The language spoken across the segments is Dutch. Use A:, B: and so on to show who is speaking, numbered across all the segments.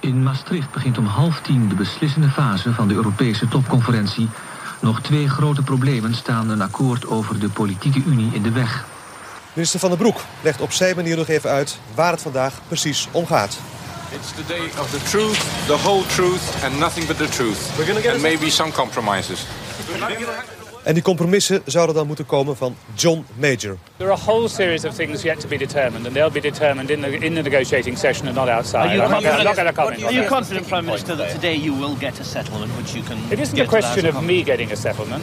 A: In Maastricht begint om half tien de beslissende fase van de Europese topconferentie nog twee grote problemen staan een akkoord over de politieke unie in de weg.
B: Minister Van der Broek legt op zijn manier nog even uit waar het vandaag precies om gaat.
C: It's the day of the truth, the whole truth and nothing but the truth. And maybe some compromises.
B: En die compromissen zouden dan moeten komen van John Major.
D: There are a whole series of things yet to be determined, and they'll be determined in the in the negotiating session and not outside.
E: Are you
D: I'm not,
E: confident,
D: not going to comment.
E: are you confident, Prime Minister, that today you will get a settlement which you can?
D: It isn't a question of me getting a settlement.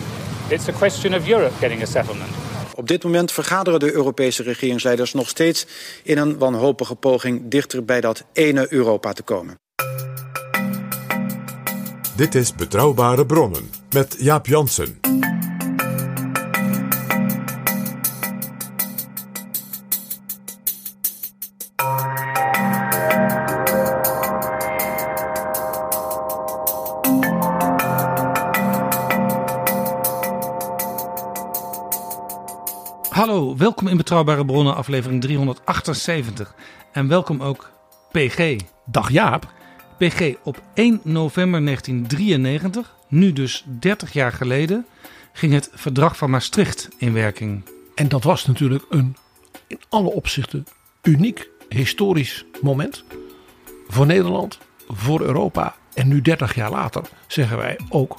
D: It's a question of Europe getting a settlement.
F: Op dit moment vergaderen de Europese regeringsleiders nog steeds in een wanhopige poging dichter bij dat ene Europa te komen.
G: Dit is Betrouwbare Bronnen met Jaap Jansen.
H: Welkom in Betrouwbare Bronnen, aflevering 378. En welkom ook PG.
I: Dag Jaap.
H: PG, op 1 november 1993, nu dus 30 jaar geleden, ging het Verdrag van Maastricht in werking.
I: En dat was natuurlijk een in alle opzichten uniek historisch moment. Voor Nederland, voor Europa. En nu 30 jaar later zeggen wij ook,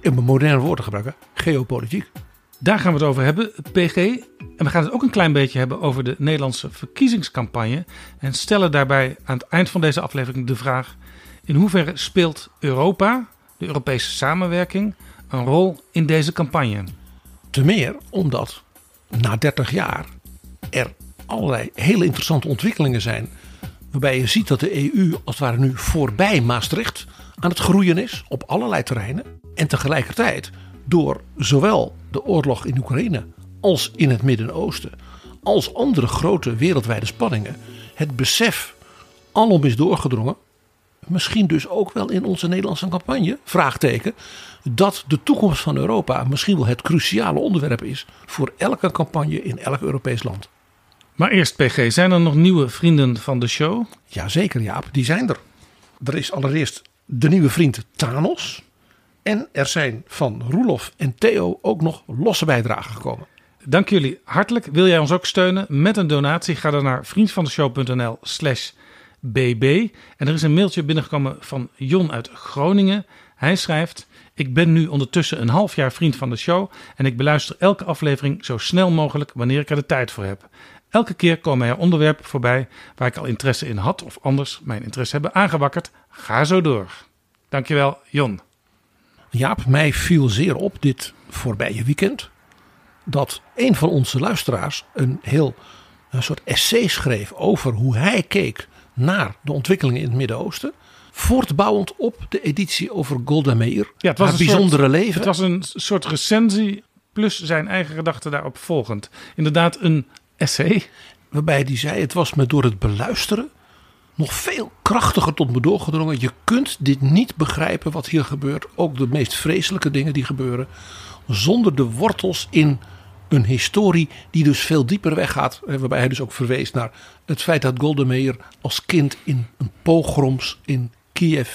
I: in een moderne woord te gebruiken, geopolitiek.
H: Daar gaan we het over hebben, PG. En we gaan het ook een klein beetje hebben over de Nederlandse verkiezingscampagne. En stellen daarbij aan het eind van deze aflevering de vraag: in hoeverre speelt Europa, de Europese samenwerking, een rol in deze campagne?
I: Te meer omdat na 30 jaar er allerlei hele interessante ontwikkelingen zijn. Waarbij je ziet dat de EU als het ware nu voorbij Maastricht aan het groeien is op allerlei terreinen. En tegelijkertijd door zowel de oorlog in Oekraïne als in het Midden-Oosten, als andere grote wereldwijde spanningen, het besef alom is doorgedrongen, misschien dus ook wel in onze Nederlandse campagne, vraagteken, dat de toekomst van Europa misschien wel het cruciale onderwerp is voor elke campagne in elk Europees land.
H: Maar eerst PG, zijn er nog nieuwe vrienden van de show?
I: Jazeker Jaap, die zijn er. Er is allereerst de nieuwe vriend Thanos. En er zijn van Roelof en Theo ook nog losse bijdragen gekomen.
H: Dank jullie hartelijk. Wil jij ons ook steunen met een donatie? Ga dan naar vriendvandeshow.nl slash bb. En er is een mailtje binnengekomen van Jon uit Groningen. Hij schrijft... Ik ben nu ondertussen een half jaar vriend van de show... en ik beluister elke aflevering zo snel mogelijk wanneer ik er de tijd voor heb. Elke keer komen er onderwerpen voorbij waar ik al interesse in had... of anders mijn interesse hebben aangewakkerd. Ga zo door. Dankjewel, Jon.
I: Jaap, mij viel zeer op dit voorbije weekend dat een van onze luisteraars een heel een soort essay schreef over hoe hij keek naar de ontwikkelingen in het Midden-Oosten. Voortbouwend op de editie over Golda Meir.
H: Ja, het was
I: haar
H: een
I: bijzondere
H: soort,
I: leven.
H: Het was een soort recensie plus zijn eigen gedachten daarop volgend. Inderdaad een essay.
I: Waarbij hij zei, het was me door het beluisteren nog veel krachtiger tot me doorgedrongen. Je kunt dit niet begrijpen wat hier gebeurt. Ook de meest vreselijke dingen die gebeuren. Zonder de wortels in historie die dus veel dieper weggaat. Waarbij hij dus ook verwees naar het feit dat Golda Meir als kind in een pogroms in Kiev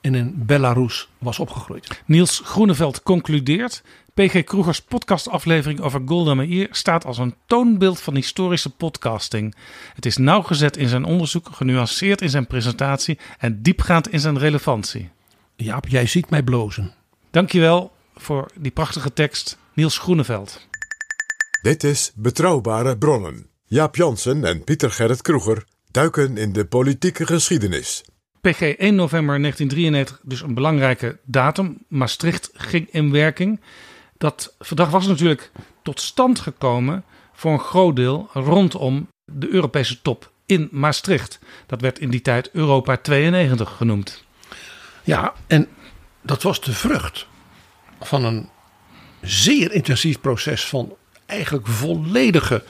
I: en in Belarus was opgegroeid.
H: Niels Groeneveld concludeert. PG Kroegers podcastaflevering over Golda Meir staat als een toonbeeld van historische podcasting. Het is nauwgezet in zijn onderzoek, genuanceerd in zijn presentatie en diepgaand in zijn relevantie.
I: Jaap, jij ziet mij blozen.
H: Dankjewel voor die prachtige tekst, Niels Groeneveld.
G: Dit is Betrouwbare Bronnen. Jaap Jansen en Pieter Gerrit Kroeger duiken in de politieke geschiedenis.
H: PG 1 november 1993, dus een belangrijke datum. Maastricht ging in werking. Dat verdrag was natuurlijk tot stand gekomen voor een groot deel rondom de Europese top in Maastricht. Dat werd in die tijd Europa 92 genoemd.
I: Ja, en dat was de vrucht van een zeer intensief proces van eigenlijk volledige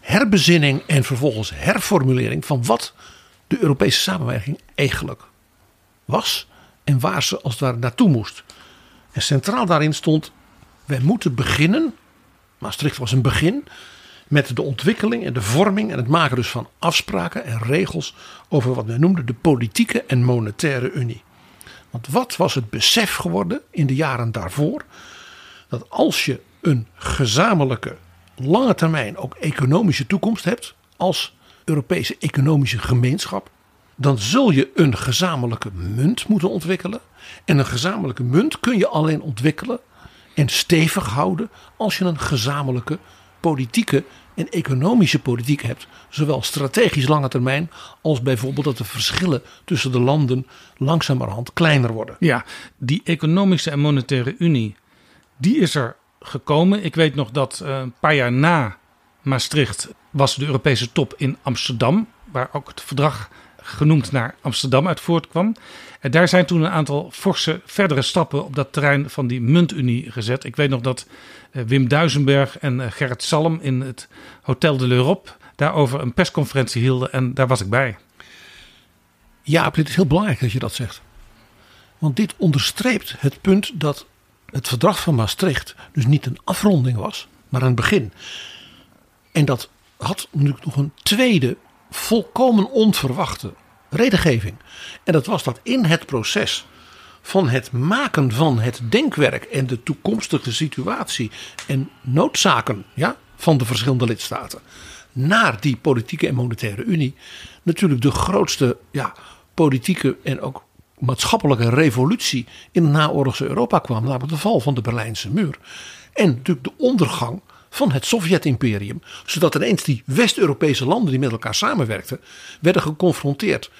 I: herbezinning en vervolgens herformulering van wat de Europese samenwerking eigenlijk was en waar ze als het ware naartoe moest. En centraal daarin stond: wij moeten beginnen. Maastricht was een begin met de ontwikkeling en de vorming en het maken dus van afspraken en regels over wat men noemde de politieke en monetaire unie. Want wat was het besef geworden in de jaren daarvoor? Dat als je een gezamenlijke, lange termijn ook economische toekomst hebt, als Europese economische gemeenschap, dan zul je een gezamenlijke munt moeten ontwikkelen. En een gezamenlijke munt kun je alleen ontwikkelen en stevig houden als je een gezamenlijke politieke en economische politiek hebt. Zowel strategisch lange termijn als bijvoorbeeld dat de verschillen tussen de landen langzamerhand kleiner worden.
H: Ja, die economische en monetaire unie, die is er gekomen. Ik weet nog dat eh, een paar jaar na Maastricht was de Europese top in Amsterdam, waar ook het verdrag genoemd naar Amsterdam uit voortkwam. En daar zijn toen een aantal forse verdere stappen op dat terrein van die muntunie gezet. Ik weet nog dat eh, Wim Duisenberg en eh, Gerrit Salm in het Hotel de l'Europe daarover een persconferentie hielden en daar was ik bij.
I: Ja, dit is heel belangrijk dat je dat zegt. Want dit onderstreept het punt dat het verdrag van Maastricht dus niet een afronding was, maar een begin. En dat had natuurlijk nog een tweede volkomen onverwachte redengeving. En dat was dat in het proces van het maken van het denkwerk en de toekomstige situatie en noodzaken ja, van de verschillende lidstaten naar die politieke en monetaire unie natuurlijk de grootste ja, politieke en ook maatschappelijke revolutie in het naoorlogse Europa kwam, namelijk de val van de Berlijnse muur. En natuurlijk de ondergang van het Sovjet-imperium. Zodat ineens die West-Europese landen die met elkaar samenwerkten, werden geconfronteerd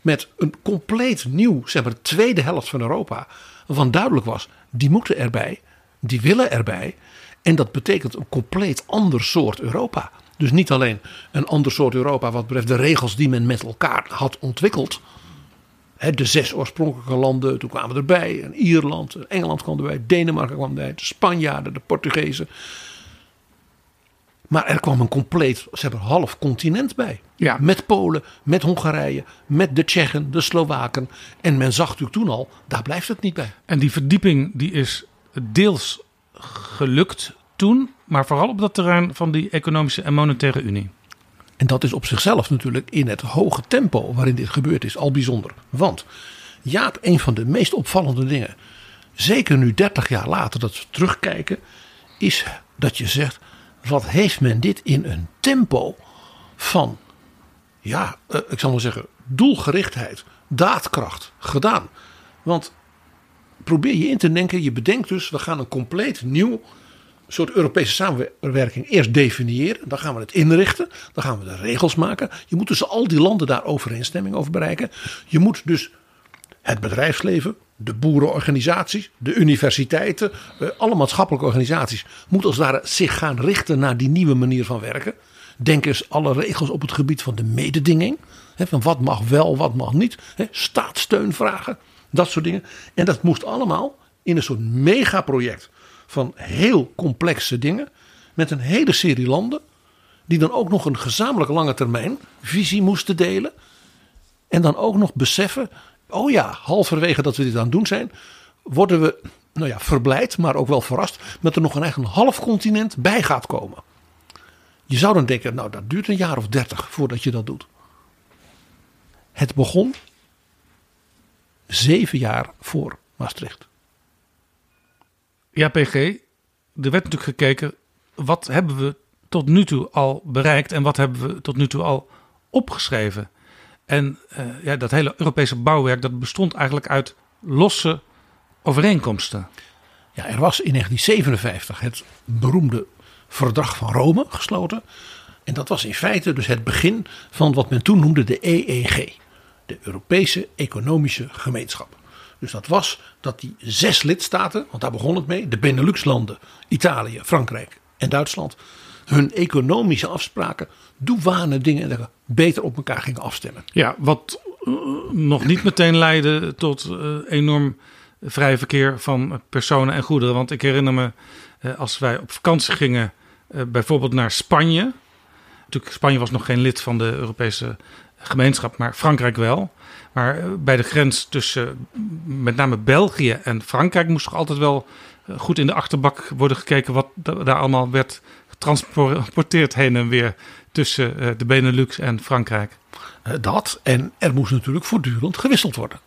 I: met een compleet nieuw, zeg maar, tweede helft van Europa. Waarvan duidelijk was, die moeten erbij, die willen erbij. En dat betekent een compleet ander soort Europa. Dus niet alleen een ander soort Europa wat betreft de regels die men met elkaar had ontwikkeld. De zes oorspronkelijke landen, toen kwamen erbij. En Ierland, Engeland kwam erbij, Denemarken kwam erbij, de Spanjaarden, de Portugezen. Maar er kwam een compleet, ze hebben half continent bij.
H: Ja.
I: Met Polen, met Hongarije, met de Tsjechen, de Slowaken. En men zag natuurlijk toen al, daar blijft het niet bij.
H: En die verdieping die is deels gelukt toen, maar vooral op dat terrein van die economische en monetaire unie.
I: En dat is op zichzelf natuurlijk in het hoge tempo waarin dit gebeurd is al bijzonder. Want Jaap, een van de meest opvallende dingen, zeker nu 30 jaar later dat we terugkijken, is dat je zegt, wat heeft men dit in een tempo van, ja, eh, ik zal maar zeggen, doelgerichtheid, daadkracht gedaan. Want probeer je in te denken, je bedenkt dus, we gaan een compleet nieuw soort Europese samenwerking eerst definiëren. Dan gaan we het inrichten. Dan gaan we de regels maken. Je moet dus al die landen daar overeenstemming over bereiken. Je moet dus het bedrijfsleven, de boerenorganisaties, de universiteiten, eh, alle maatschappelijke organisaties moeten als het ware zich gaan richten naar die nieuwe manier van werken. Denk eens alle regels op het gebied van de mededinging. Van wat mag wel, wat mag niet. Staatssteun vragen, dat soort dingen. En dat moest allemaal in een soort megaproject van heel complexe dingen. Met een hele serie landen. Die dan ook nog een gezamenlijke lange termijn visie moesten delen. En dan ook nog beseffen. Oh ja, halverwege dat we dit aan het doen zijn. Worden we nou ja, verblijd, maar ook wel verrast. Dat er nog een eigen half continent bij gaat komen. Je zou dan denken, nou dat duurt een jaar of dertig voordat je dat doet. Het begon zeven jaar voor Maastricht.
H: Ja, PG, er werd natuurlijk gekeken, wat hebben we tot nu toe al bereikt en wat hebben we tot nu toe al opgeschreven? En uh, ja, dat hele Europese bouwwerk dat bestond eigenlijk uit losse overeenkomsten.
I: Ja, er was in 1957 het beroemde Verdrag van Rome gesloten. En dat was in feite dus het begin van wat men toen noemde de EEG. De Europese Economische Gemeenschap. Dus dat was dat die zes lidstaten, want daar begon het mee, de Benelux-landen, Italië, Frankrijk en Duitsland, hun economische afspraken, douane dingen en dergelijke beter op elkaar gingen afstemmen.
H: Ja, wat uh, nog niet meteen leidde tot uh, enorm vrij verkeer van personen en goederen. Want ik herinner me uh, als wij op vakantie gingen, bijvoorbeeld naar Spanje. Natuurlijk, Spanje was nog geen lid van de Europese gemeenschap, maar Frankrijk wel. Maar bij de grens tussen met name België en Frankrijk moest toch altijd wel goed in de achterbak worden gekeken wat daar allemaal werd getransporteerd heen en weer tussen de Benelux en Frankrijk.
I: Dat en er moest natuurlijk voortdurend gewisseld worden.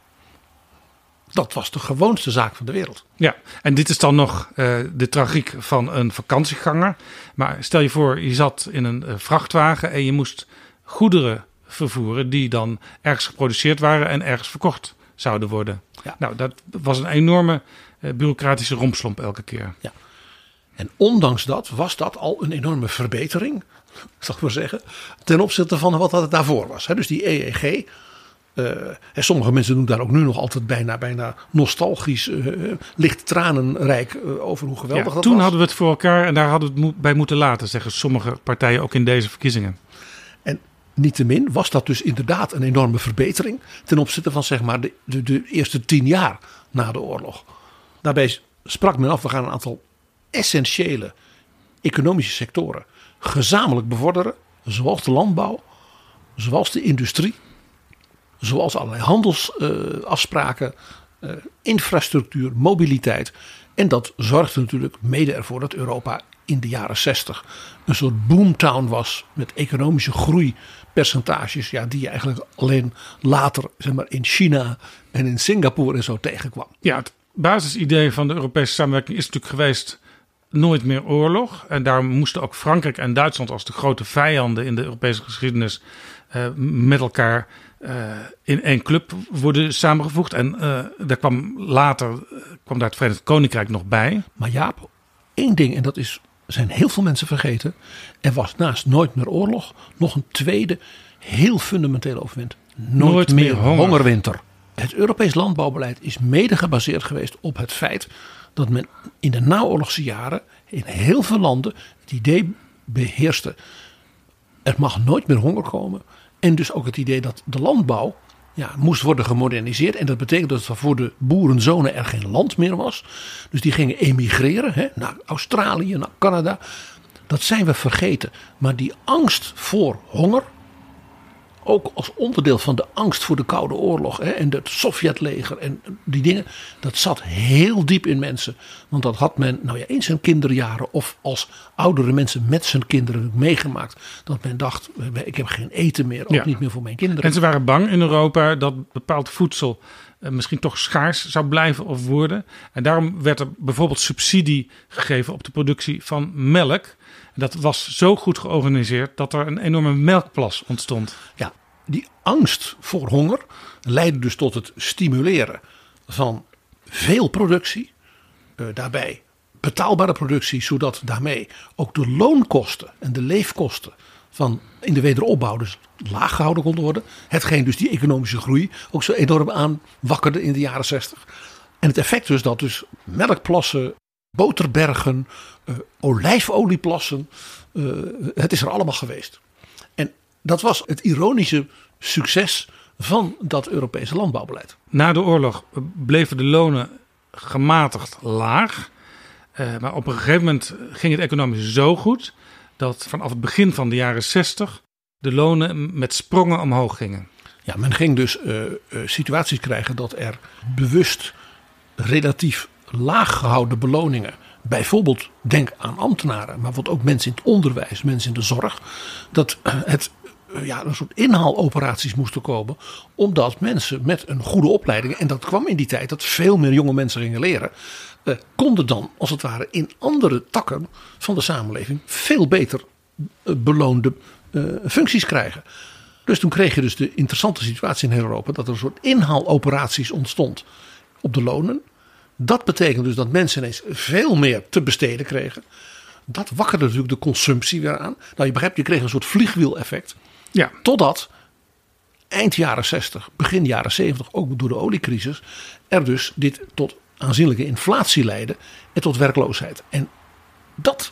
I: Dat was de gewoonste zaak van de wereld.
H: Ja, en dit is dan nog uh, de tragiek van een vakantieganger. Maar stel je voor, je zat in een vrachtwagen en je moest goederen vervoeren die dan ergens geproduceerd waren en ergens verkocht zouden worden. Ja. Nou, dat was een enorme uh, bureaucratische rompslomp elke keer.
I: Ja. En ondanks dat was dat al een enorme verbetering, zal ik maar zeggen, ten opzichte van wat dat daarvoor was. Dus die EEG, uh, en sommige mensen doen daar ook nu nog altijd bijna, bijna nostalgisch, uh, licht tranenrijk uh, over hoe geweldig
H: ja,
I: dat
H: toen
I: was.
H: hadden we het voor elkaar en daar hadden we het bij moeten laten, zeggen sommige partijen ook in deze verkiezingen.
I: Niettemin was dat dus inderdaad een enorme verbetering ten opzichte van zeg maar de, de, de eerste tien jaar na de oorlog. Daarbij sprak men af, we gaan een aantal essentiële economische sectoren gezamenlijk bevorderen, zoals de landbouw, zoals de industrie zoals allerlei handelsafspraken, uh, infrastructuur, mobiliteit. En dat zorgde natuurlijk mede ervoor dat Europa in de jaren 60 een soort boomtown was met economische groeipercentages, ja, die je eigenlijk alleen later zeg maar, in China en in Singapore en zo tegenkwam.
H: Ja, het basisidee van de Europese samenwerking is natuurlijk geweest nooit meer oorlog. En daarom moesten ook Frankrijk en Duitsland als de grote vijanden in de Europese geschiedenis uh, met elkaar uh, in één club worden samengevoegd. En uh, daar kwam later kwam daar het Verenigd Koninkrijk nog bij.
I: Maar Jaap, één ding, en dat is, zijn heel veel mensen vergeten. Er was naast nooit meer oorlog nog een tweede heel fundamentele overwind. Nooit, nooit meer, meer honger. hongerwinter. Het Europees landbouwbeleid is mede gebaseerd geweest op het feit dat men in de naoorlogse jaren in heel veel landen het idee beheerste. Er mag nooit meer honger komen. En dus ook het idee dat de landbouw ja, moest worden gemoderniseerd. En dat betekent dat voor de boerenzonen er geen land meer was. Dus die gingen emigreren hè, naar Australië, naar Canada. Dat zijn we vergeten. Maar die angst voor honger, ook als onderdeel van de angst voor de Koude Oorlog hè, en het Sovjetleger en die dingen, dat zat heel diep in mensen. Want dat had men, nou ja, in zijn kinderjaren of als oudere mensen met zijn kinderen meegemaakt. Dat men dacht, ik heb geen eten meer, ook ja. niet meer voor mijn kinderen.
H: En ze waren bang in Europa dat bepaald voedsel misschien toch schaars zou blijven of worden. En daarom werd er bijvoorbeeld subsidie gegeven op de productie van melk. Dat was zo goed georganiseerd dat er een enorme melkplas ontstond.
I: Ja, die angst voor honger leidde dus tot het stimuleren van veel productie. Uh, daarbij betaalbare productie, zodat daarmee ook de loonkosten en de leefkosten van in de wederopbouw dus laag gehouden konden worden. Hetgeen dus die economische groei ook zo enorm aanwakkerde in de jaren 60. En het effect dus dat dus melkplassen, boterbergen, uh, olijfolieplassen, uh, het is er allemaal geweest. En dat was het ironische succes van dat Europese landbouwbeleid.
H: Na de oorlog bleven de lonen gematigd laag. Uh, maar op een gegeven moment ging het economisch zo goed dat vanaf het begin van de jaren 60 de lonen met sprongen omhoog gingen.
I: Ja, men ging dus uh, situaties krijgen dat er bewust relatief laag gehouden beloningen, bijvoorbeeld denk aan ambtenaren, maar wat ook mensen in het onderwijs, mensen in de zorg, dat het ja, een soort inhaaloperaties moesten komen. Omdat mensen met een goede opleiding, en dat kwam in die tijd dat veel meer jonge mensen gingen leren, eh, konden dan als het ware in andere takken van de samenleving veel beter eh, beloonde eh, functies krijgen. Dus toen kreeg je dus de interessante situatie in Europa dat er een soort inhaaloperaties ontstond op de lonen. Dat betekent dus dat mensen ineens veel meer te besteden kregen. Dat wakkerde natuurlijk de consumptie weer aan. Nou, je begrijpt, je kreeg een soort vliegwiel-effect.
H: Ja.
I: Totdat eind jaren 60, begin jaren 70, ook door de oliecrisis, er dus dit tot aanzienlijke inflatie leidde en tot werkloosheid. En dat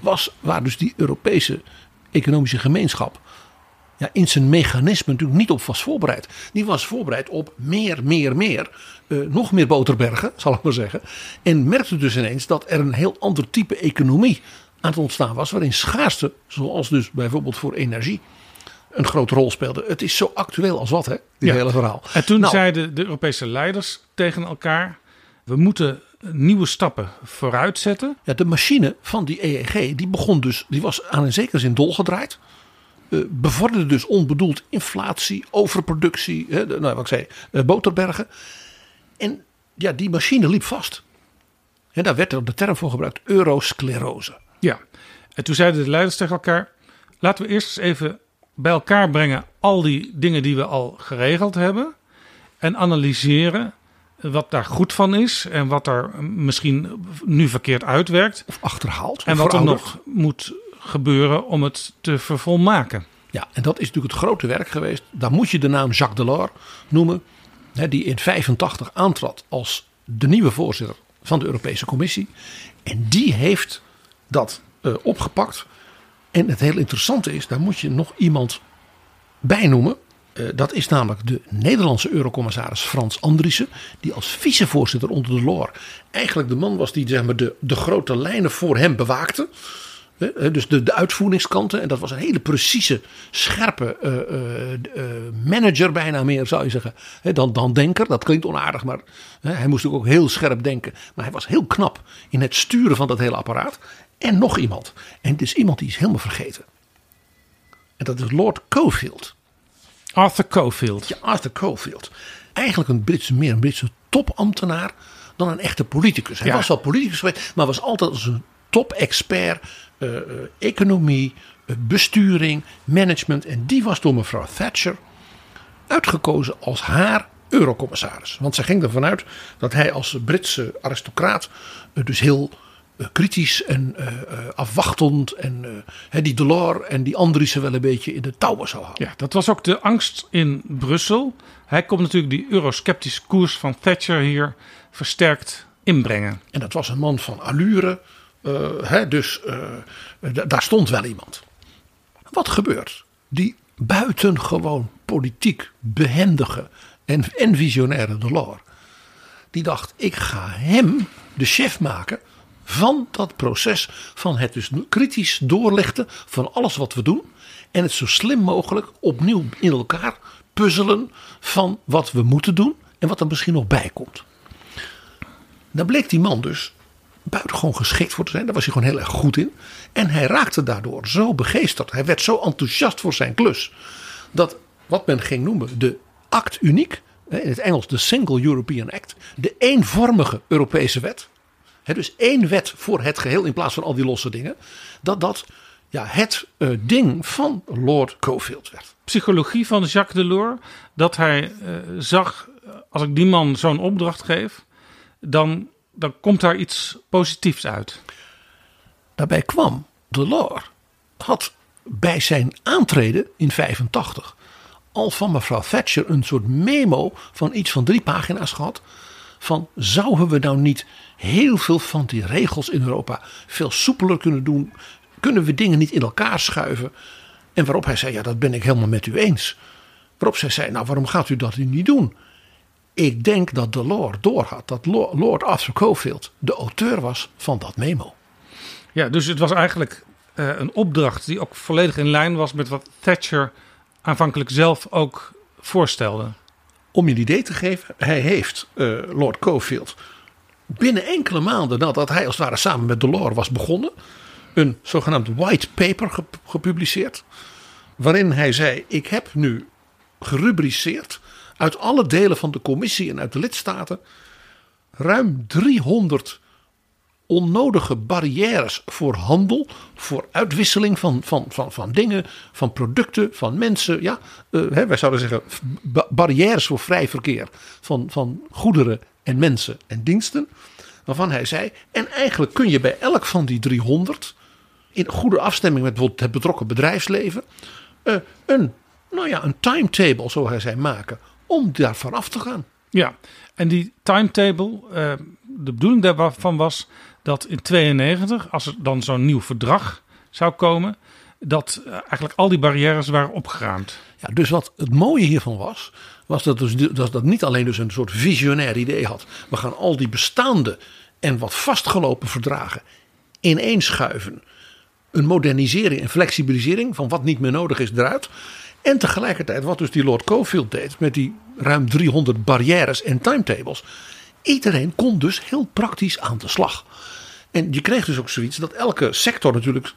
I: was waar dus die Europese economische gemeenschap ja, in zijn mechanisme natuurlijk niet op was voorbereid. Die was voorbereid op meer, meer, meer. Eh, nog meer boterbergen, zal ik maar zeggen. En merkte dus ineens dat er een heel ander type economie aan het ontstaan was. Waarin schaarste, zoals dus bijvoorbeeld voor energie, een grote rol speelde. Het is zo actueel als wat, hè, dit
H: Ja.
I: hele verhaal.
H: En toen
I: Nou,
H: zeiden de Europese leiders tegen elkaar: we moeten nieuwe stappen vooruit zetten.
I: Ja, de machine van die EEG die begon dus, die was aan een zekere zin dolgedraaid. Eh bevorderde dus onbedoeld inflatie, overproductie, hè, nou, wat ik zei, eh, boterbergen. En ja, die machine liep vast. En daar werd er de term voor gebruikt, eurosclerose.
H: Ja. En toen zeiden de leiders tegen elkaar: laten we eerst eens even bij elkaar brengen al die dingen die we al geregeld hebben. En analyseren wat daar goed van is en wat er misschien nu verkeerd uitwerkt.
I: Of achterhaald.
H: En
I: of
H: wat er nog moet gebeuren om het te vervolmaken.
I: Ja, en dat is natuurlijk het grote werk geweest. Daar moet je de naam Jacques Delors noemen. Die in 85 aantrad als de nieuwe voorzitter van de Europese Commissie. En die heeft dat eh, opgepakt. En het heel interessante is, daar moet je nog iemand bij noemen. Eh, dat is namelijk de Nederlandse eurocommissaris Frans Andriessen. Die als vicevoorzitter onder Delors eigenlijk de man was die zeg maar, de, de grote lijnen voor hem bewaakte. Dus de, de uitvoeringskanten. En dat was een hele precieze, scherpe eh, eh, eh, manager bijna meer zou je zeggen. Hè, Dan, dan denker. Dat klinkt onaardig. Maar hè, hij moest ook heel scherp denken. Maar hij was heel knap in het sturen van dat hele apparaat. En nog iemand. En het is iemand die is helemaal vergeten. En dat is Lord Cofield.
H: Arthur Cofield.
I: Ja, Arthur Cofield. Eigenlijk een Britse, meer een Britse topambtenaar dan een echte politicus. Hij
H: Ja.
I: was wel politicus geweest, maar was altijd als een top-expert eh, eh, economie, eh, besturing, management. En die was door mevrouw Thatcher uitgekozen als haar eurocommissaris. Want zij ging ervan uit dat hij als Britse aristocraat dus heel kritisch en afwachtend en die Delors en die Andriessen wel een beetje in de touwen zou houden.
H: Ja, dat was ook de angst in Brussel. Hij komt natuurlijk die eurosceptische koers van Thatcher hier versterkt inbrengen.
I: En dat was een man van allure. Eh, hè, dus eh, daar stond wel iemand. Wat gebeurt? Die buitengewoon politiek behendige en, en visionaire Delors. Die dacht, ik ga hem de chef maken van dat proces. Van het dus kritisch doorlichten van alles wat we doen. En het zo slim mogelijk opnieuw in elkaar puzzelen van wat we moeten doen. En wat er misschien nog bij komt. Daar bleek die man dus buitengewoon geschikt voor te zijn. Daar was hij gewoon heel erg goed in. En hij raakte daardoor zo begeesterd. Hij werd zo enthousiast voor zijn klus. Dat wat men ging noemen de act uniek. In het Engels de Single European Act. De eenvormige Europese wet. Dus één wet voor het geheel in plaats van al die losse dingen. Dat dat ja, het eh, ding van Lord Cofield werd.
H: Psychologie van Jacques Delors, dat hij eh, zag, eh, als ik die man zo'n opdracht geef, dan, dan komt daar iets positiefs uit.
I: Daarbij kwam Delors had bij zijn aantreden in 85 al van mevrouw Thatcher een soort memo van iets van drie pagina's gehad. Van zouden we nou niet heel veel van die regels in Europa veel soepeler kunnen doen? Kunnen we dingen niet in elkaar schuiven? En waarop hij zei, ja dat ben ik helemaal met u eens. Waarop zij zei, nou waarom gaat u dat nu niet doen? Ik denk dat Delors doorhad dat Lo- Lord Arthur Cofield de auteur was van dat memo.
H: Ja, dus het was eigenlijk eh, een opdracht die ook volledig in lijn was met wat Thatcher aanvankelijk zelf ook voorstelde.
I: Om je een idee te geven, hij heeft eh, Lord Cofield binnen enkele maanden nadat hij als het ware samen met Delors was begonnen, een zogenaamd white paper gep- gepubliceerd. Waarin hij zei: Ik heb nu gerubriceerd uit alle delen van de commissie en uit de lidstaten ruim 300 onnodige barrières voor handel, voor uitwisseling van, van, van, van dingen, van producten, van mensen. Ja, eh, hè, wij zouden zeggen ba- barrières voor vrij verkeer van, van goederen en mensen en diensten. Waarvan hij zei, en eigenlijk kun je bij elk van die 300 in goede afstemming met bijvoorbeeld het betrokken bedrijfsleven eh, een, nou ja, een timetable, zo hij zei, maken om daar vanaf te gaan.
H: Ja, en die timetable, eh, de bedoeling daarvan was dat in 92, als er dan zo'n nieuw verdrag zou komen, dat eh, eigenlijk al die barrières waren opgeruimd.
I: Ja, dus wat het mooie hiervan was, was dat, dus, dat dat niet alleen dus een soort visionair idee had. We gaan al die bestaande en wat vastgelopen verdragen ineens schuiven. Een modernisering en flexibilisering van wat niet meer nodig is eruit. En tegelijkertijd wat dus die Lord Cofield deed met die ruim 300 barrières en timetables. Iedereen kon dus heel praktisch aan de slag. En je kreeg dus ook zoiets dat elke sector natuurlijk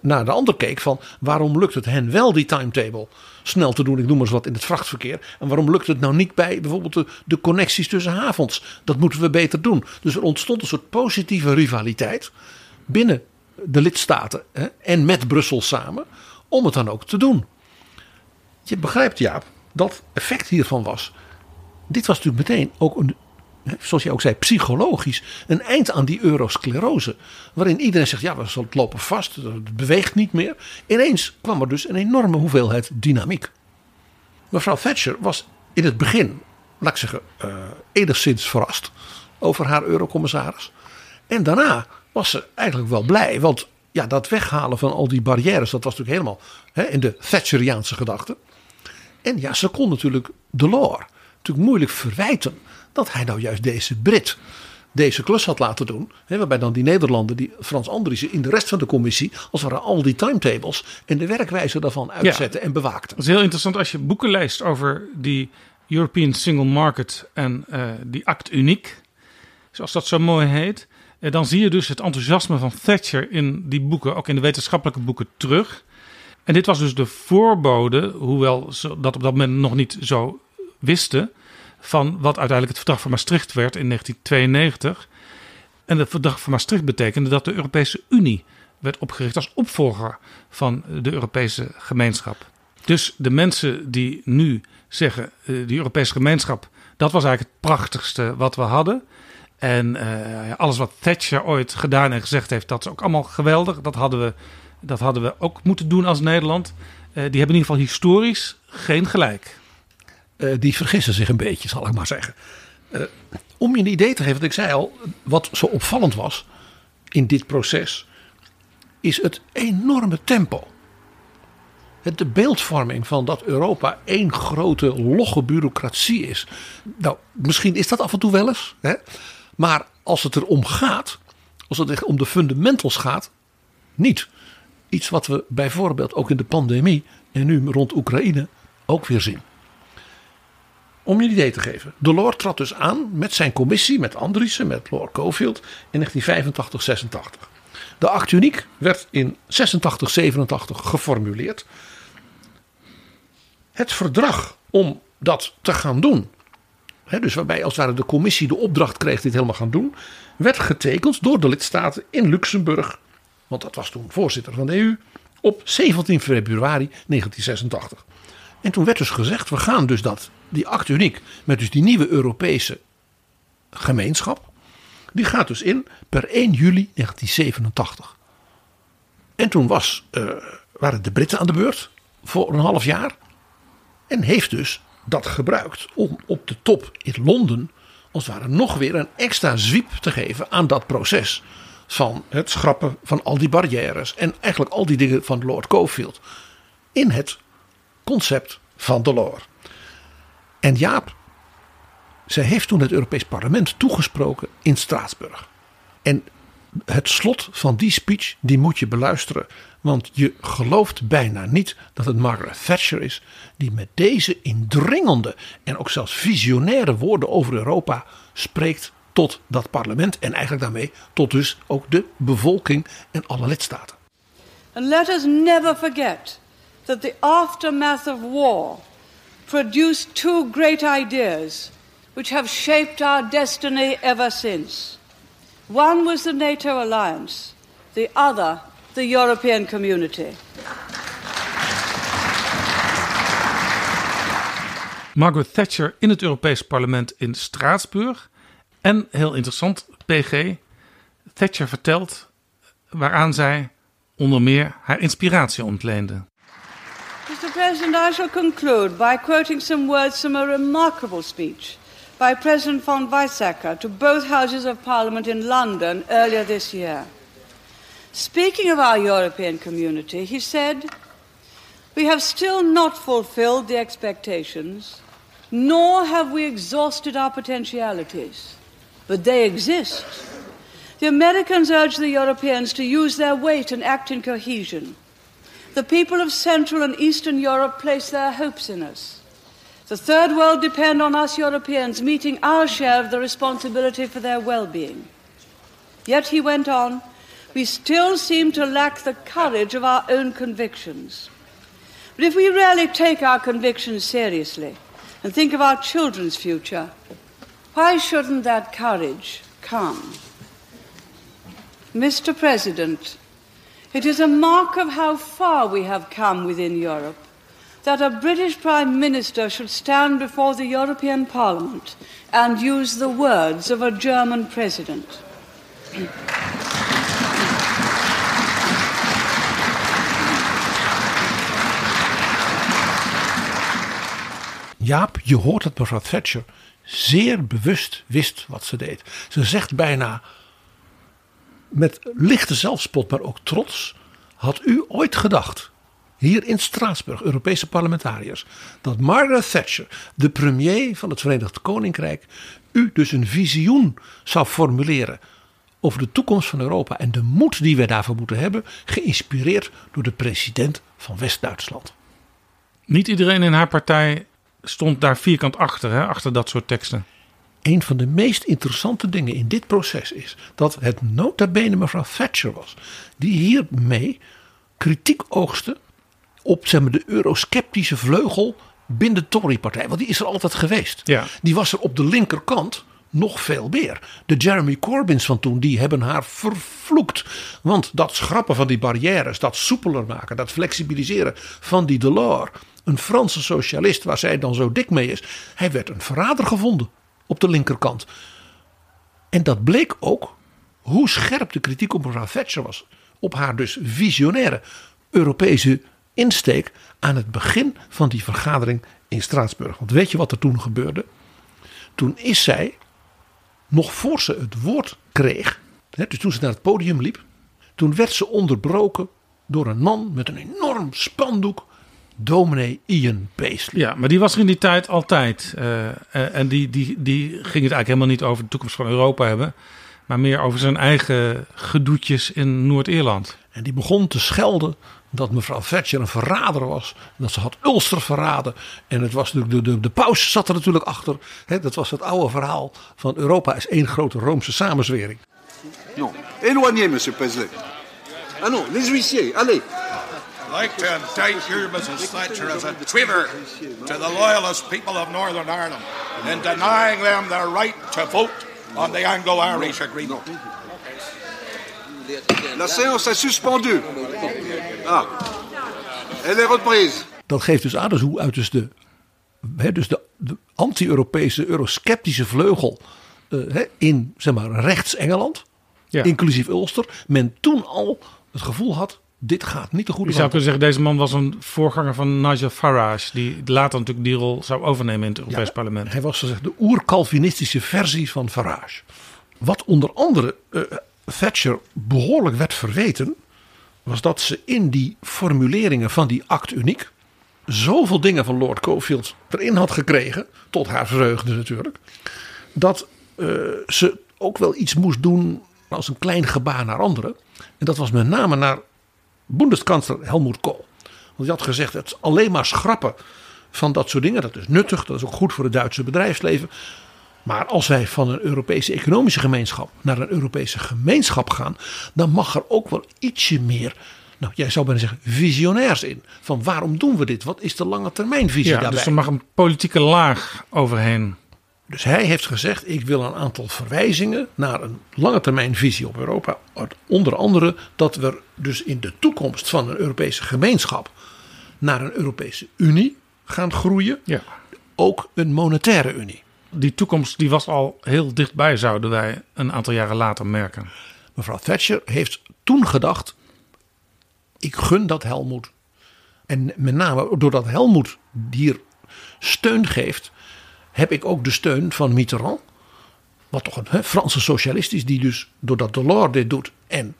I: naar de ander keek van waarom lukt het hen wel die timetable snel te doen, ik noem maar eens wat in het vrachtverkeer. En waarom lukt het nou niet bij bijvoorbeeld de, de connecties tussen havens? Dat moeten we beter doen. Dus er ontstond een soort positieve rivaliteit binnen de lidstaten hè, en met Brussel samen om het dan ook te doen. Je begrijpt Jaap, dat effect hiervan was. Dit was natuurlijk meteen ook een zoals je ook zei, psychologisch een eind aan die eurosclerose. Waarin iedereen zegt, ja, we lopen vast, het beweegt niet meer. Ineens kwam er dus een enorme hoeveelheid dynamiek. Mevrouw Thatcher was in het begin, laat ik zeggen, uh, enigszins verrast over haar eurocommissaris. En daarna was ze eigenlijk wel blij, want ja, dat weghalen van al die barrières, dat was natuurlijk helemaal hè, in de Thatcheriaanse gedachte. En ja, ze kon natuurlijk Delors natuurlijk moeilijk verwijten dat hij nou juist deze Brit deze klus had laten doen. Hè, waarbij dan die Nederlander, die Frans Andriessen in de rest van de commissie, als het ware al die timetables en de werkwijze daarvan uitzetten en bewaakten.
H: Dat is heel interessant als je boeken leest over die European Single Market en uh, die Act Uniek, zoals dat zo mooi heet. Uh, dan zie je dus het enthousiasme van Thatcher in die boeken, ook in de wetenschappelijke boeken, terug. En dit was dus de voorbode, hoewel ze dat op dat moment nog niet zo wisten van wat uiteindelijk het verdrag van Maastricht werd in 1992. En het verdrag van Maastricht betekende dat de Europese Unie werd opgericht als opvolger van de Europese gemeenschap. Dus de mensen die nu zeggen, uh, die Europese gemeenschap, dat was eigenlijk het prachtigste wat we hadden. En uh, alles wat Thatcher ooit gedaan en gezegd heeft, dat is ook allemaal geweldig. Dat hadden we, dat hadden we ook moeten doen als Nederland. Uh, die hebben in ieder geval historisch geen gelijk.
I: Uh, die vergissen zich een beetje, zal ik maar zeggen. Uh, om je een idee te geven, wat ik zei al, wat zo opvallend was in dit proces, is het enorme tempo. De beeldvorming van dat Europa één grote logge bureaucratie is. Nou, misschien is dat af en toe wel eens. Hè? Maar als het erom gaat, als het echt om de fundamentals gaat, niet. Iets wat we bijvoorbeeld ook in de pandemie en nu rond Oekraïne ook weer zien. Om je een idee te geven. Delors trad dus aan met zijn commissie, met Andriessen, met Lord Cofield in 1985-86. De act uniek werd in 86-87 geformuleerd. Het verdrag om dat te gaan doen, hè, dus waarbij als het ware de commissie de opdracht kreeg dit helemaal gaan doen, werd getekend door de lidstaten in Luxemburg, want dat was toen voorzitter van de EU, op 17 februari 1986. En toen werd dus gezegd, we gaan dus dat, die act uniek, met dus die nieuwe Europese gemeenschap, die gaat dus in per 1 juli 1987. En toen was, uh, waren de Britten aan de beurt voor een half jaar. En heeft dus dat gebruikt om op de top in Londen, als het ware, nog weer een extra zwiep te geven aan dat proces. Van het schrappen van al die barrières en eigenlijk al die dingen van Lord Cofield. In het concept van Delors. En Jaap, zij heeft toen het Europees Parlement toegesproken in Straatsburg. En het slot van die speech, die moet je beluisteren. Want je gelooft bijna niet dat het Margaret Thatcher is die met deze indringende en ook zelfs visionaire woorden over Europa spreekt tot dat parlement. En eigenlijk daarmee tot dus ook de bevolking en alle lidstaten.
J: And let us never forget that the aftermath of war produced two great ideas which have shaped our destiny ever since. One was the NATO alliance, the other, the European community.
H: Margaret Thatcher in het Europees Parlement in Straatsburg. En heel interessant, PG. Thatcher vertelt waaraan zij onder meer haar inspiratie ontleende.
J: Mr. President, I shall conclude by quoting some words from a remarkable speech by President von Weizsäcker to both houses of parliament in London earlier this year. Speaking of our European community, he said, We have still not fulfilled the expectations, nor have we exhausted our potentialities, but they exist. The Americans urge the Europeans to use their weight and act in cohesion. The people of Central and Eastern Europe place their hopes in us. The Third World depend on us Europeans meeting our share of the responsibility for their well being. Yet, he went on, we still seem to lack the courage of our own convictions. But if we really take our convictions seriously and think of our children's future, why shouldn't that courage come? Mr. President, it is a mark of how far we have come within Europe that a British Prime Minister should stand before the European Parliament and use the words of a German President.
I: Jaap, je hoort dat mevrouw Thatcher zeer bewust wist wat ze deed. Ze zegt bijna met lichte zelfspot, maar ook trots. Had u ooit gedacht, hier in Straatsburg, Europese parlementariërs, dat Margaret Thatcher, de premier van het Verenigd Koninkrijk, u dus een visioen zou formuleren over de toekomst van Europa en de moed die we daarvoor moeten hebben, geïnspireerd door de president van West-Duitsland.
H: Niet iedereen in haar partij stond daar vierkant achter, hè, achter dat soort teksten.
I: Een van de meest interessante dingen in dit proces is dat het nota bene mevrouw Thatcher was, die hiermee kritiek oogste op zeg maar, de eurosceptische vleugel binnen de Tory-partij. Want die is er altijd geweest.
H: Ja.
I: Die was er op de linkerkant nog veel meer. De Jeremy Corbyns van toen, die hebben haar vervloekt. Want dat schrappen van die barrières, dat soepeler maken, dat flexibiliseren van die Delors. Een Franse socialist waar zij dan zo dik mee is. Hij werd een verrader gevonden op de linkerkant. En dat bleek ook hoe scherp de kritiek op mevrouw Thatcher was. Op haar dus visionaire Europese insteek aan het begin van die vergadering in Straatsburg. Want weet je wat er toen gebeurde? Toen is zij, nog voor ze het woord kreeg, dus toen ze naar het podium liep, toen werd ze onderbroken door een man met een enorm spandoek dominee Ian Paisley.
H: Ja, maar die was er in die tijd altijd. Uh, en die, die, die ging het eigenlijk helemaal niet over de toekomst van Europa hebben. Maar meer over zijn eigen gedoetjes in Noord-Ierland.
I: En die begon te schelden dat mevrouw Thatcher een verrader was. Dat ze had Ulster verraden. En het was de, de, de paus zat er natuurlijk achter. He, dat was het oude verhaal van Europa is één grote Roomse samenzwering.
K: Non, éloignez, monsieur Paisley. Ah non, les huissiers, allez.
L: Like to indict you, Mrs. Thatcher, as a traitor to the loyalist people of Northern Ireland in denying them their right to vote on the Anglo-Irish agreement.
K: La séance est suspendue. Ah. Elle est reprise.
I: Dat geeft dus aan dus hoe uit dus de, dus de, de anti-Europese, eurosceptische vleugel uh, in zeg maar, rechts-Engeland,
H: ja.
I: inclusief Ulster, men toen al het gevoel had dit gaat niet de goede
H: Je zou kunnen zeggen, deze man was een voorganger van Nigel Farage, die later natuurlijk die rol zou overnemen in het Europees
I: ja,
H: Parlement.
I: Hij was de oer-Calvinistische versie van Farage. Wat onder andere uh, Thatcher behoorlijk werd verweten, was dat ze in die formuleringen van die act uniek zoveel dingen van Lord Cofield erin had gekregen, tot haar vreugde natuurlijk, dat uh, ze ook wel iets moest doen als een klein gebaar naar anderen. En dat was met name naar Bundeskanzler Helmut Kohl. Want hij had gezegd: het is alleen maar schrappen van dat soort dingen. Dat is nuttig, dat is ook goed voor het Duitse bedrijfsleven. Maar als wij van een Europese economische gemeenschap naar een Europese gemeenschap gaan, dan mag er ook wel ietsje meer. Nou, jij zou bijna zeggen, visionairs in. Van waarom doen we dit? Wat is de lange termijnvisie
H: ja,
I: daarbij?
H: Dus er mag een politieke laag overheen.
I: Dus hij heeft gezegd: ik wil een aantal verwijzingen naar een lange termijn visie op Europa. Onder andere dat we dus in de toekomst van een Europese gemeenschap naar een Europese Unie gaan groeien.
H: Ja.
I: Ook een monetaire Unie.
H: Die toekomst die was al heel dichtbij, zouden wij een aantal jaren later merken.
I: Mevrouw Thatcher heeft toen gedacht: ik gun dat Helmoet. En met name doordat Helmoet hier steun geeft, heb ik ook de steun van Mitterrand. Wat toch een Franse socialist is, die dus doordat Delors dit doet en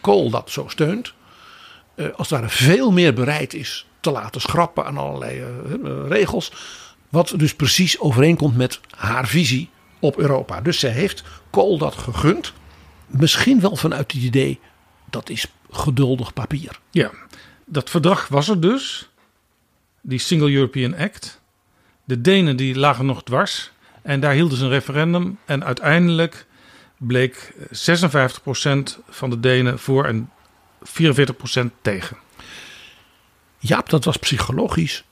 I: Kool dat zo steunt, eh, als ware veel meer bereid is te laten schrappen aan allerlei eh, eh, regels. Wat dus precies overeenkomt met haar visie op Europa. Dus zij heeft Kool dat gegund. Misschien wel vanuit het idee dat is geduldig papier.
H: Ja, dat verdrag was er dus. Die Single European Act. De Denen die lagen nog dwars. En daar hielden ze een referendum. En uiteindelijk bleek 56% van de Denen voor en 44% tegen.
I: Jaap, dat was psychologisch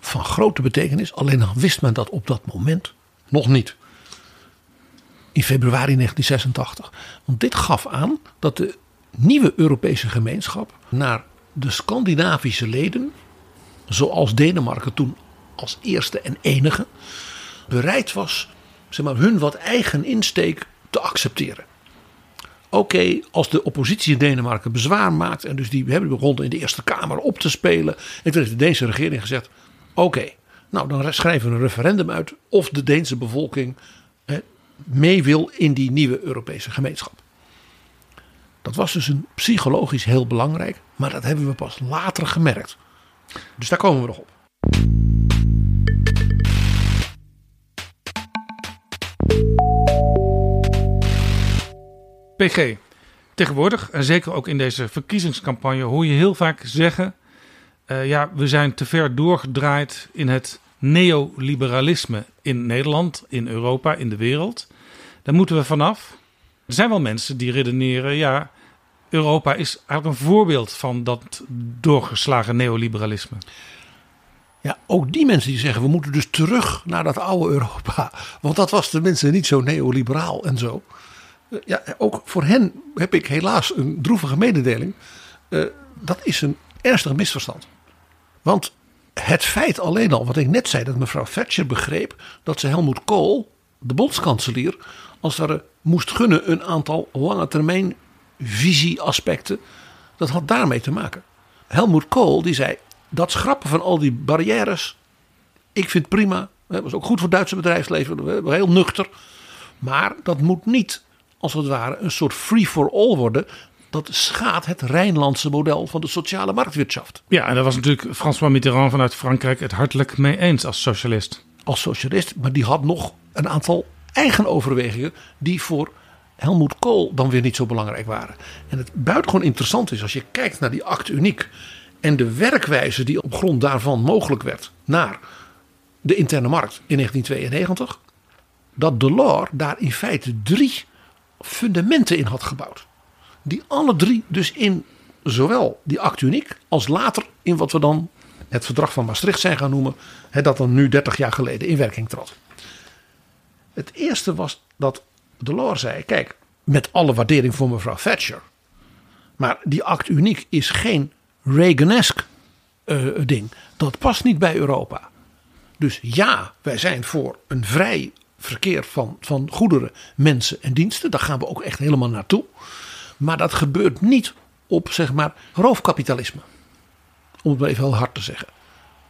I: van grote betekenis. Alleen dan wist men dat op dat moment nog niet. In februari 1986. Want dit gaf aan dat de nieuwe Europese gemeenschap naar de Scandinavische leden, zoals Denemarken toen als eerste en enige, bereid was zeg maar, hun wat eigen insteek te accepteren. Oké, als de oppositie in Denemarken bezwaar maakt en dus die hebben begonnen in de Eerste Kamer op te spelen. En toen heeft de Deense regering gezegd: Oké, nou dan schrijven we een referendum uit of de Deense bevolking mee wil in die nieuwe Europese gemeenschap. Dat was dus een psychologisch heel belangrijk, maar dat hebben we pas later gemerkt. Dus daar komen we nog op.
H: PG. Tegenwoordig, en zeker ook in deze verkiezingscampagne, hoor je heel vaak zeggen: uh, ja, we zijn te ver doorgedraaid in het neoliberalisme in Nederland, in Europa, in de wereld. Daar moeten we vanaf. Er zijn wel mensen die redeneren: ja, Europa is eigenlijk een voorbeeld van dat doorgeslagen neoliberalisme.
I: Ja, ook die mensen die zeggen we moeten dus terug naar dat oude Europa. Want dat was tenminste niet zo neoliberaal en zo. Eh, ja, ook voor hen heb ik helaas een droevige mededeling. Uh, dat is een ernstig misverstand. Want het feit alleen al, wat ik net zei, dat mevrouw Thatcher begreep dat ze Helmut Kool, de bondskanselier, als ware moest gunnen een aantal lange termijn visieaspecten. Dat had daarmee te maken. Helmut Kool die zei: dat schrappen van al die barrières, ik vind prima. Dat was ook goed voor het Duitse bedrijfsleven, heel nuchter. Maar dat moet niet, als het ware, een soort free-for-all worden. Dat schaadt het Rijnlandse model van de sociale marktwirtschaft.
H: Ja, en daar was natuurlijk François Mitterrand vanuit Frankrijk het hartelijk mee eens als socialist.
I: Als socialist, maar die had nog een aantal eigen overwegingen die voor Helmoet Kool dan weer niet zo belangrijk waren. En het buitengewoon interessant is als je kijkt naar die act uniek en de werkwijze die op grond daarvan mogelijk werd naar de interne markt in 1992, dat Delors daar in feite drie fundamenten in had gebouwd. Die alle drie dus in zowel die act uniek als later in wat we dan het verdrag van Maastricht zijn gaan noemen, dat dan nu 30 jaar geleden in werking trad. Het eerste was dat Delors zei: Kijk, met alle waardering voor mevrouw Thatcher. Maar die act uniek is geen Reaganesque uh, ding. Dat past niet bij Europa. Dus ja, wij zijn voor een vrij verkeer van, van goederen, mensen en diensten. Daar gaan we ook echt helemaal naartoe. Maar dat gebeurt niet op zeg maar roofkapitalisme. Om het maar even heel hard te zeggen.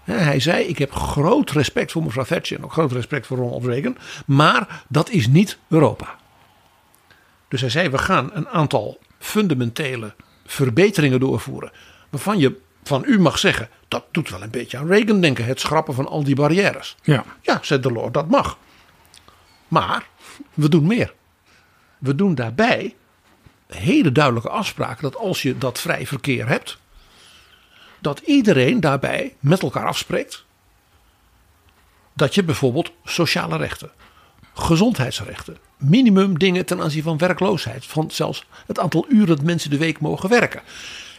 I: Hij zei: Ik heb groot respect voor mevrouw Thatcher en ook groot respect voor Ronald Reagan. Maar dat is niet Europa. Dus hij zei: We gaan een aantal fundamentele verbeteringen doorvoeren. Waarvan je van u mag zeggen: Dat doet wel een beetje aan Reagan denken. Het schrappen van al die barrières.
H: Ja,
I: ja zei de Lord, dat mag. Maar we doen meer. We doen daarbij hele duidelijke afspraken dat als je dat vrij verkeer hebt dat iedereen daarbij met elkaar afspreekt dat je bijvoorbeeld sociale rechten, gezondheidsrechten, minimum dingen ten aanzien van werkloosheid, van zelfs het aantal uren dat mensen de week mogen werken.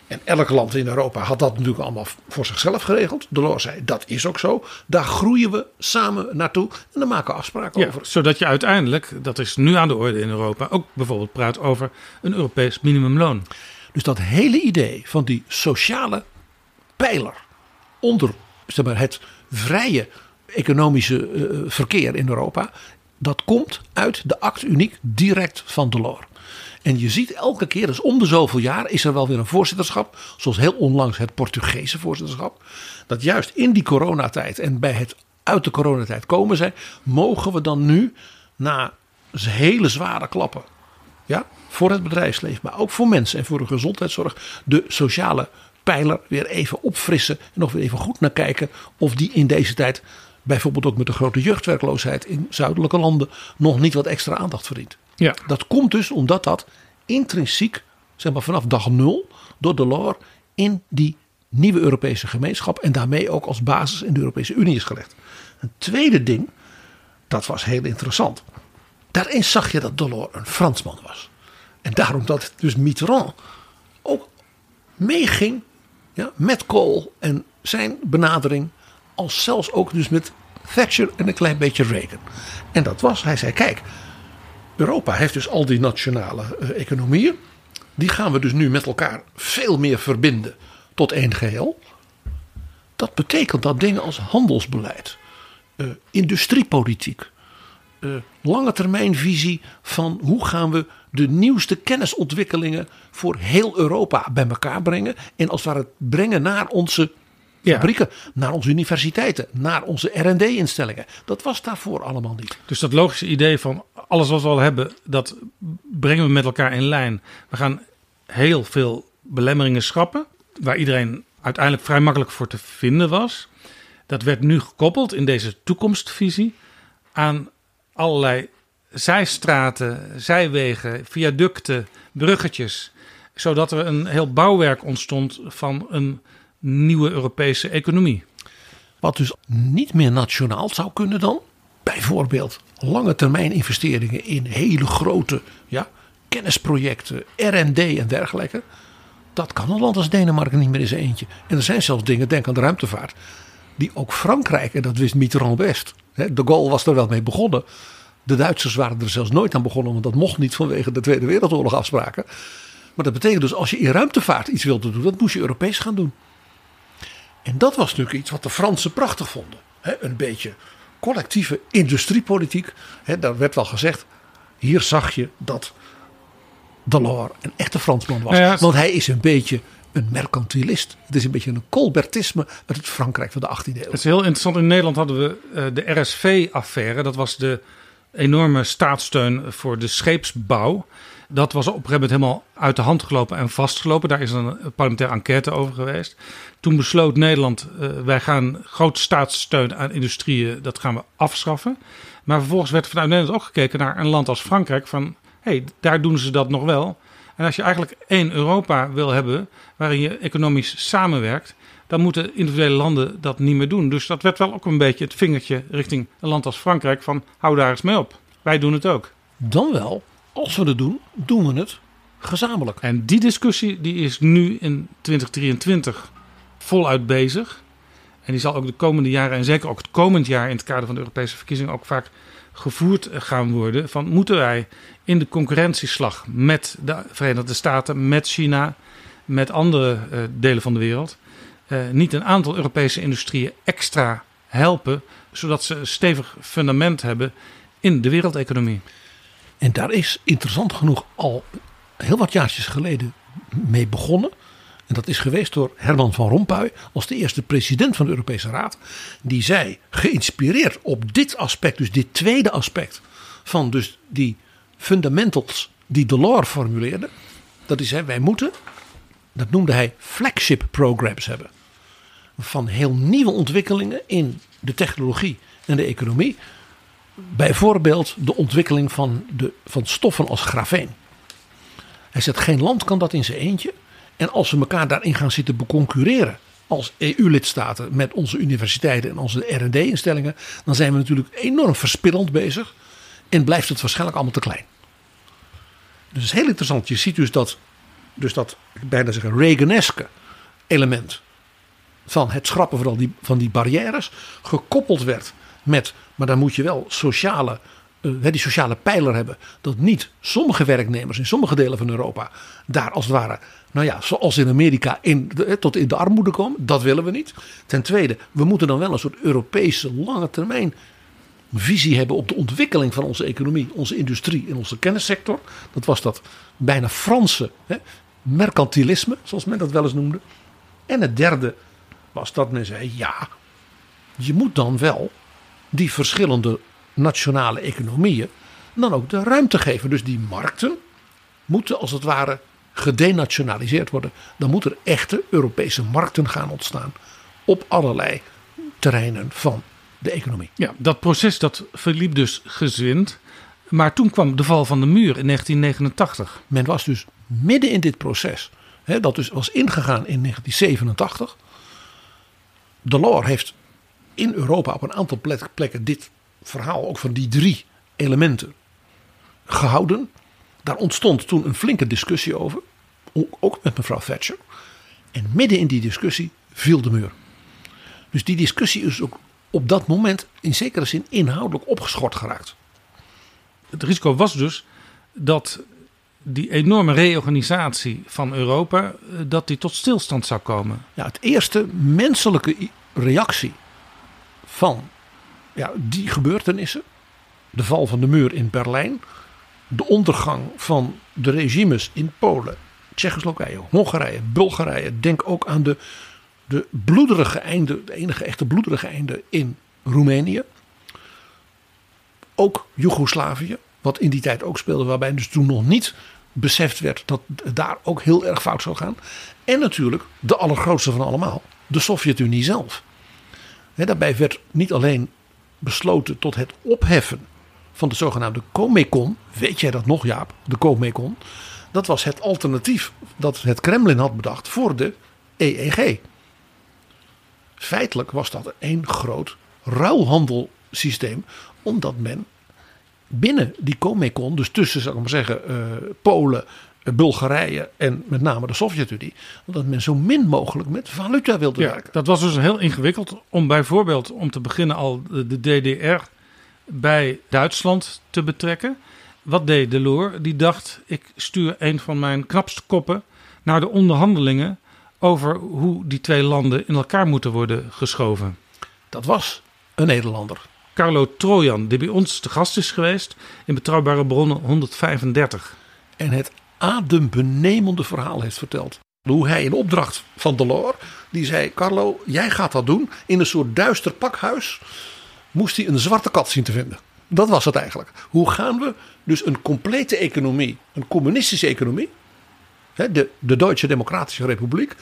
I: En elk land in Europa had dat natuurlijk allemaal voor zichzelf geregeld. Delors zei dat is ook zo. Daar groeien we samen naartoe en dan maken we afspraken
H: ja,
I: over.
H: Zodat je uiteindelijk, dat is nu aan de orde in Europa, ook bijvoorbeeld praat over een Europees minimumloon.
I: Dus dat hele idee van die sociale pijler onder zeg maar, het vrije economische uh, verkeer in Europa. Dat komt uit de act uniek direct van Delors. En je ziet elke keer, dus om de zoveel jaar, is er wel weer een voorzitterschap. Zoals heel onlangs het Portugese voorzitterschap. Dat juist in die coronatijd en bij het uit de coronatijd komen zijn, mogen we dan nu na hele zware klappen, ja, voor het bedrijfsleven, maar ook voor mensen en voor de gezondheidszorg, de sociale pijler weer even opfrissen en nog weer even goed naar kijken of die in deze tijd, bijvoorbeeld ook met de grote jeugdwerkloosheid in zuidelijke landen, nog niet wat extra aandacht verdient.
H: Ja.
I: Dat komt dus omdat dat intrinsiek, zeg maar vanaf dag nul, door Delors in die nieuwe Europese gemeenschap en daarmee ook als basis in de Europese Unie is gelegd. Een tweede ding, dat was heel interessant. Daarin zag je dat Delors een Fransman was. En daarom dat dus Mitterrand ook meeging ja, met Kool en zijn benadering. Als zelfs ook dus met Thatcher en een klein beetje Reagan. En dat was, hij zei kijk, Europa heeft dus al die nationale uh, economieën. Die gaan we dus nu met elkaar veel meer verbinden tot één geheel. Dat betekent dat dingen als handelsbeleid, uh, industriepolitiek, uh, lange termijnvisie van hoe gaan we de nieuwste kennisontwikkelingen voor heel Europa bij elkaar brengen. En als we het brengen naar onze fabrieken, naar onze universiteiten, naar onze RD-instellingen. Dat was daarvoor allemaal niet.
H: Dus dat logische idee van alles wat we al hebben, dat brengen we met elkaar in lijn. We gaan heel veel belemmeringen schrappen, waar iedereen uiteindelijk vrij makkelijk voor te vinden was. Dat werd nu gekoppeld in deze toekomstvisie aan allerlei zijstraten, zijwegen, viaducten, bruggetjes. Zodat er een heel bouwwerk ontstond van een nieuwe Europese economie.
I: Wat dus niet meer nationaal zou kunnen dan? Bijvoorbeeld lange termijn investeringen in hele grote ja, kennisprojecten, R&D en dergelijke. Dat kan een land als Denemarken niet meer in zijn eentje. En er zijn zelfs dingen, denk aan de ruimtevaart, die ook Frankrijk, en dat wist Mitterrand best. De Gaulle was er wel mee begonnen. De Duitsers waren er zelfs nooit aan begonnen, want dat mocht niet vanwege de Tweede Wereldoorlog afspraken. Maar dat betekent dus als je in ruimtevaart iets wilde doen, dat moest je Europees gaan doen. En dat was natuurlijk iets wat de Fransen prachtig vonden. een beetje collectieve industriepolitiek. daar werd wel gezegd, hier zag je dat Delors een echte Fransman was. Ja, Want hij is een beetje een mercantilist. Het is een beetje een colbertisme uit het Frankrijk van de 18e eeuw.
H: Het is heel interessant. In Nederland hadden we uh, de RSV-affaire. Dat was de enorme staatssteun voor de scheepsbouw. Dat was op een gegeven moment helemaal uit de hand gelopen en vastgelopen. Daar is een parlementaire enquête over geweest. Toen besloot Nederland, uh, wij gaan grote staatssteun aan industrieën, dat gaan we afschaffen. Maar vervolgens werd vanuit Nederland ook gekeken naar een land als Frankrijk van, hé, hey, daar doen ze dat nog wel. En als je eigenlijk één Europa wil hebben waarin je economisch samenwerkt, dan moeten individuele landen dat niet meer doen. Dus dat werd wel ook een beetje het vingertje richting een land als Frankrijk van hou daar eens mee op. Wij doen het ook.
I: Dan wel, als we het doen, doen we het gezamenlijk.
H: En die discussie die is nu in 2023 voluit bezig. En die zal ook de komende jaren en zeker ook het komend jaar in het kader van de Europese verkiezingen ook vaak gevoerd gaan worden. Van moeten wij in de concurrentieslag met de Verenigde Staten, met China, met andere uh, delen van de wereld, uh, niet een aantal Europese industrieën extra helpen, zodat ze een stevig fundament hebben in de wereldeconomie.
I: En daar is interessant genoeg al heel wat jaartjes geleden mee begonnen. En dat is geweest door Herman van Rompuy als de eerste president van de Europese Raad. Die zei, geïnspireerd op dit aspect, dus dit tweede aspect van dus die fundamentals die Delors formuleerde. Dat is, wij moeten, dat noemde hij flagship programs hebben. Van heel nieuwe ontwikkelingen in de technologie en de economie. Bijvoorbeeld de ontwikkeling van, de, van stoffen als grafeen. Hij zegt, geen land kan dat in zijn eentje. En als we elkaar daarin gaan zitten beconcurreren als EU-lidstaten met onze universiteiten en onze R&D-instellingen, dan zijn we natuurlijk enorm verspillend bezig en blijft het waarschijnlijk allemaal te klein. Dus het is heel interessant. Je ziet dus dat, dus dat bijna zeggen, Reaganeske element van het schrappen van, die, van die barrières gekoppeld werd met, maar dan moet je wel sociale, uh, die sociale pijler hebben. Dat niet sommige werknemers in sommige delen van Europa daar als het ware, nou ja, zoals in Amerika, in tot in de armoede komen. Dat willen we niet. Ten tweede, we moeten dan wel een soort Europese lange termijn visie hebben op de ontwikkeling van onze economie, onze industrie en onze kennissector. Dat was dat bijna Franse hè, mercantilisme, zoals men dat wel eens noemde. En het derde was dat men zei: ja, je moet dan wel die verschillende nationale economieën dan ook de ruimte geven. Dus die markten moeten als het ware gedenationaliseerd worden. Dan moeten er echte Europese markten gaan ontstaan op allerlei terreinen van de economie.
H: Ja, dat proces dat verliep dus gezwind. Maar toen kwam de val van de muur in 1989.
I: Men was dus midden in dit proces, hè, dat dus was ingegaan in 1987. Delors heeft in Europa op een aantal plekken dit verhaal, ook van die drie elementen, gehouden. Daar ontstond toen een flinke discussie over, ook met mevrouw Thatcher. En midden in die discussie viel de muur. Dus die discussie is ook op dat moment in zekere zin inhoudelijk opgeschort geraakt.
H: Het risico was dus dat die enorme reorganisatie van Europa, eh, dat die tot stilstand zou komen.
I: Ja, het eerste menselijke reactie van ja, die gebeurtenissen, de val van de muur in Berlijn, de ondergang van de regimes in Polen, Tsjechoslowakije, Hongarije, Bulgarije. Denk ook aan de, de bloederige einde, de enige echte bloederige einde in Roemenië. Ook Joegoslavië, wat in die tijd ook speelde, waarbij dus toen nog niet beseft werd dat het daar ook heel erg fout zou gaan. En natuurlijk de allergrootste van allemaal, de Sovjet-Unie zelf. Daarbij werd niet alleen besloten tot het opheffen van de zogenaamde Comecon. Weet jij dat nog, Jaap? De Comecon. Dat was het alternatief dat het Kremlin had bedacht voor de EEG. Feitelijk was dat een groot ruilhandelsysteem, omdat men binnen die Comecon, dus tussen, zal ik maar zeggen, uh, Polen, eh, Bulgarije en met name de Sovjet-Unie, dat men zo min mogelijk met valuta wilde
H: ja,
I: werken.
H: Dat was dus heel ingewikkeld om bijvoorbeeld, om te beginnen al de DDR bij Duitsland te betrekken. Wat deed Delors? Die dacht: ik stuur een van mijn knapste koppen naar de onderhandelingen over hoe die twee landen in elkaar moeten worden geschoven.
I: Dat was een Nederlander.
H: Carlo Trojan, die bij ons te gast is geweest in Betrouwbare Bronnen 135.
I: En het adembenemende verhaal heeft verteld. Hoe hij in opdracht van Delors, die zei: Carlo, jij gaat dat doen in een soort duister pakhuis moest hij een zwarte kat zien te vinden. Dat was het eigenlijk. Hoe gaan we dus een complete economie, een communistische economie, de, de Duitse Democratische Republiek,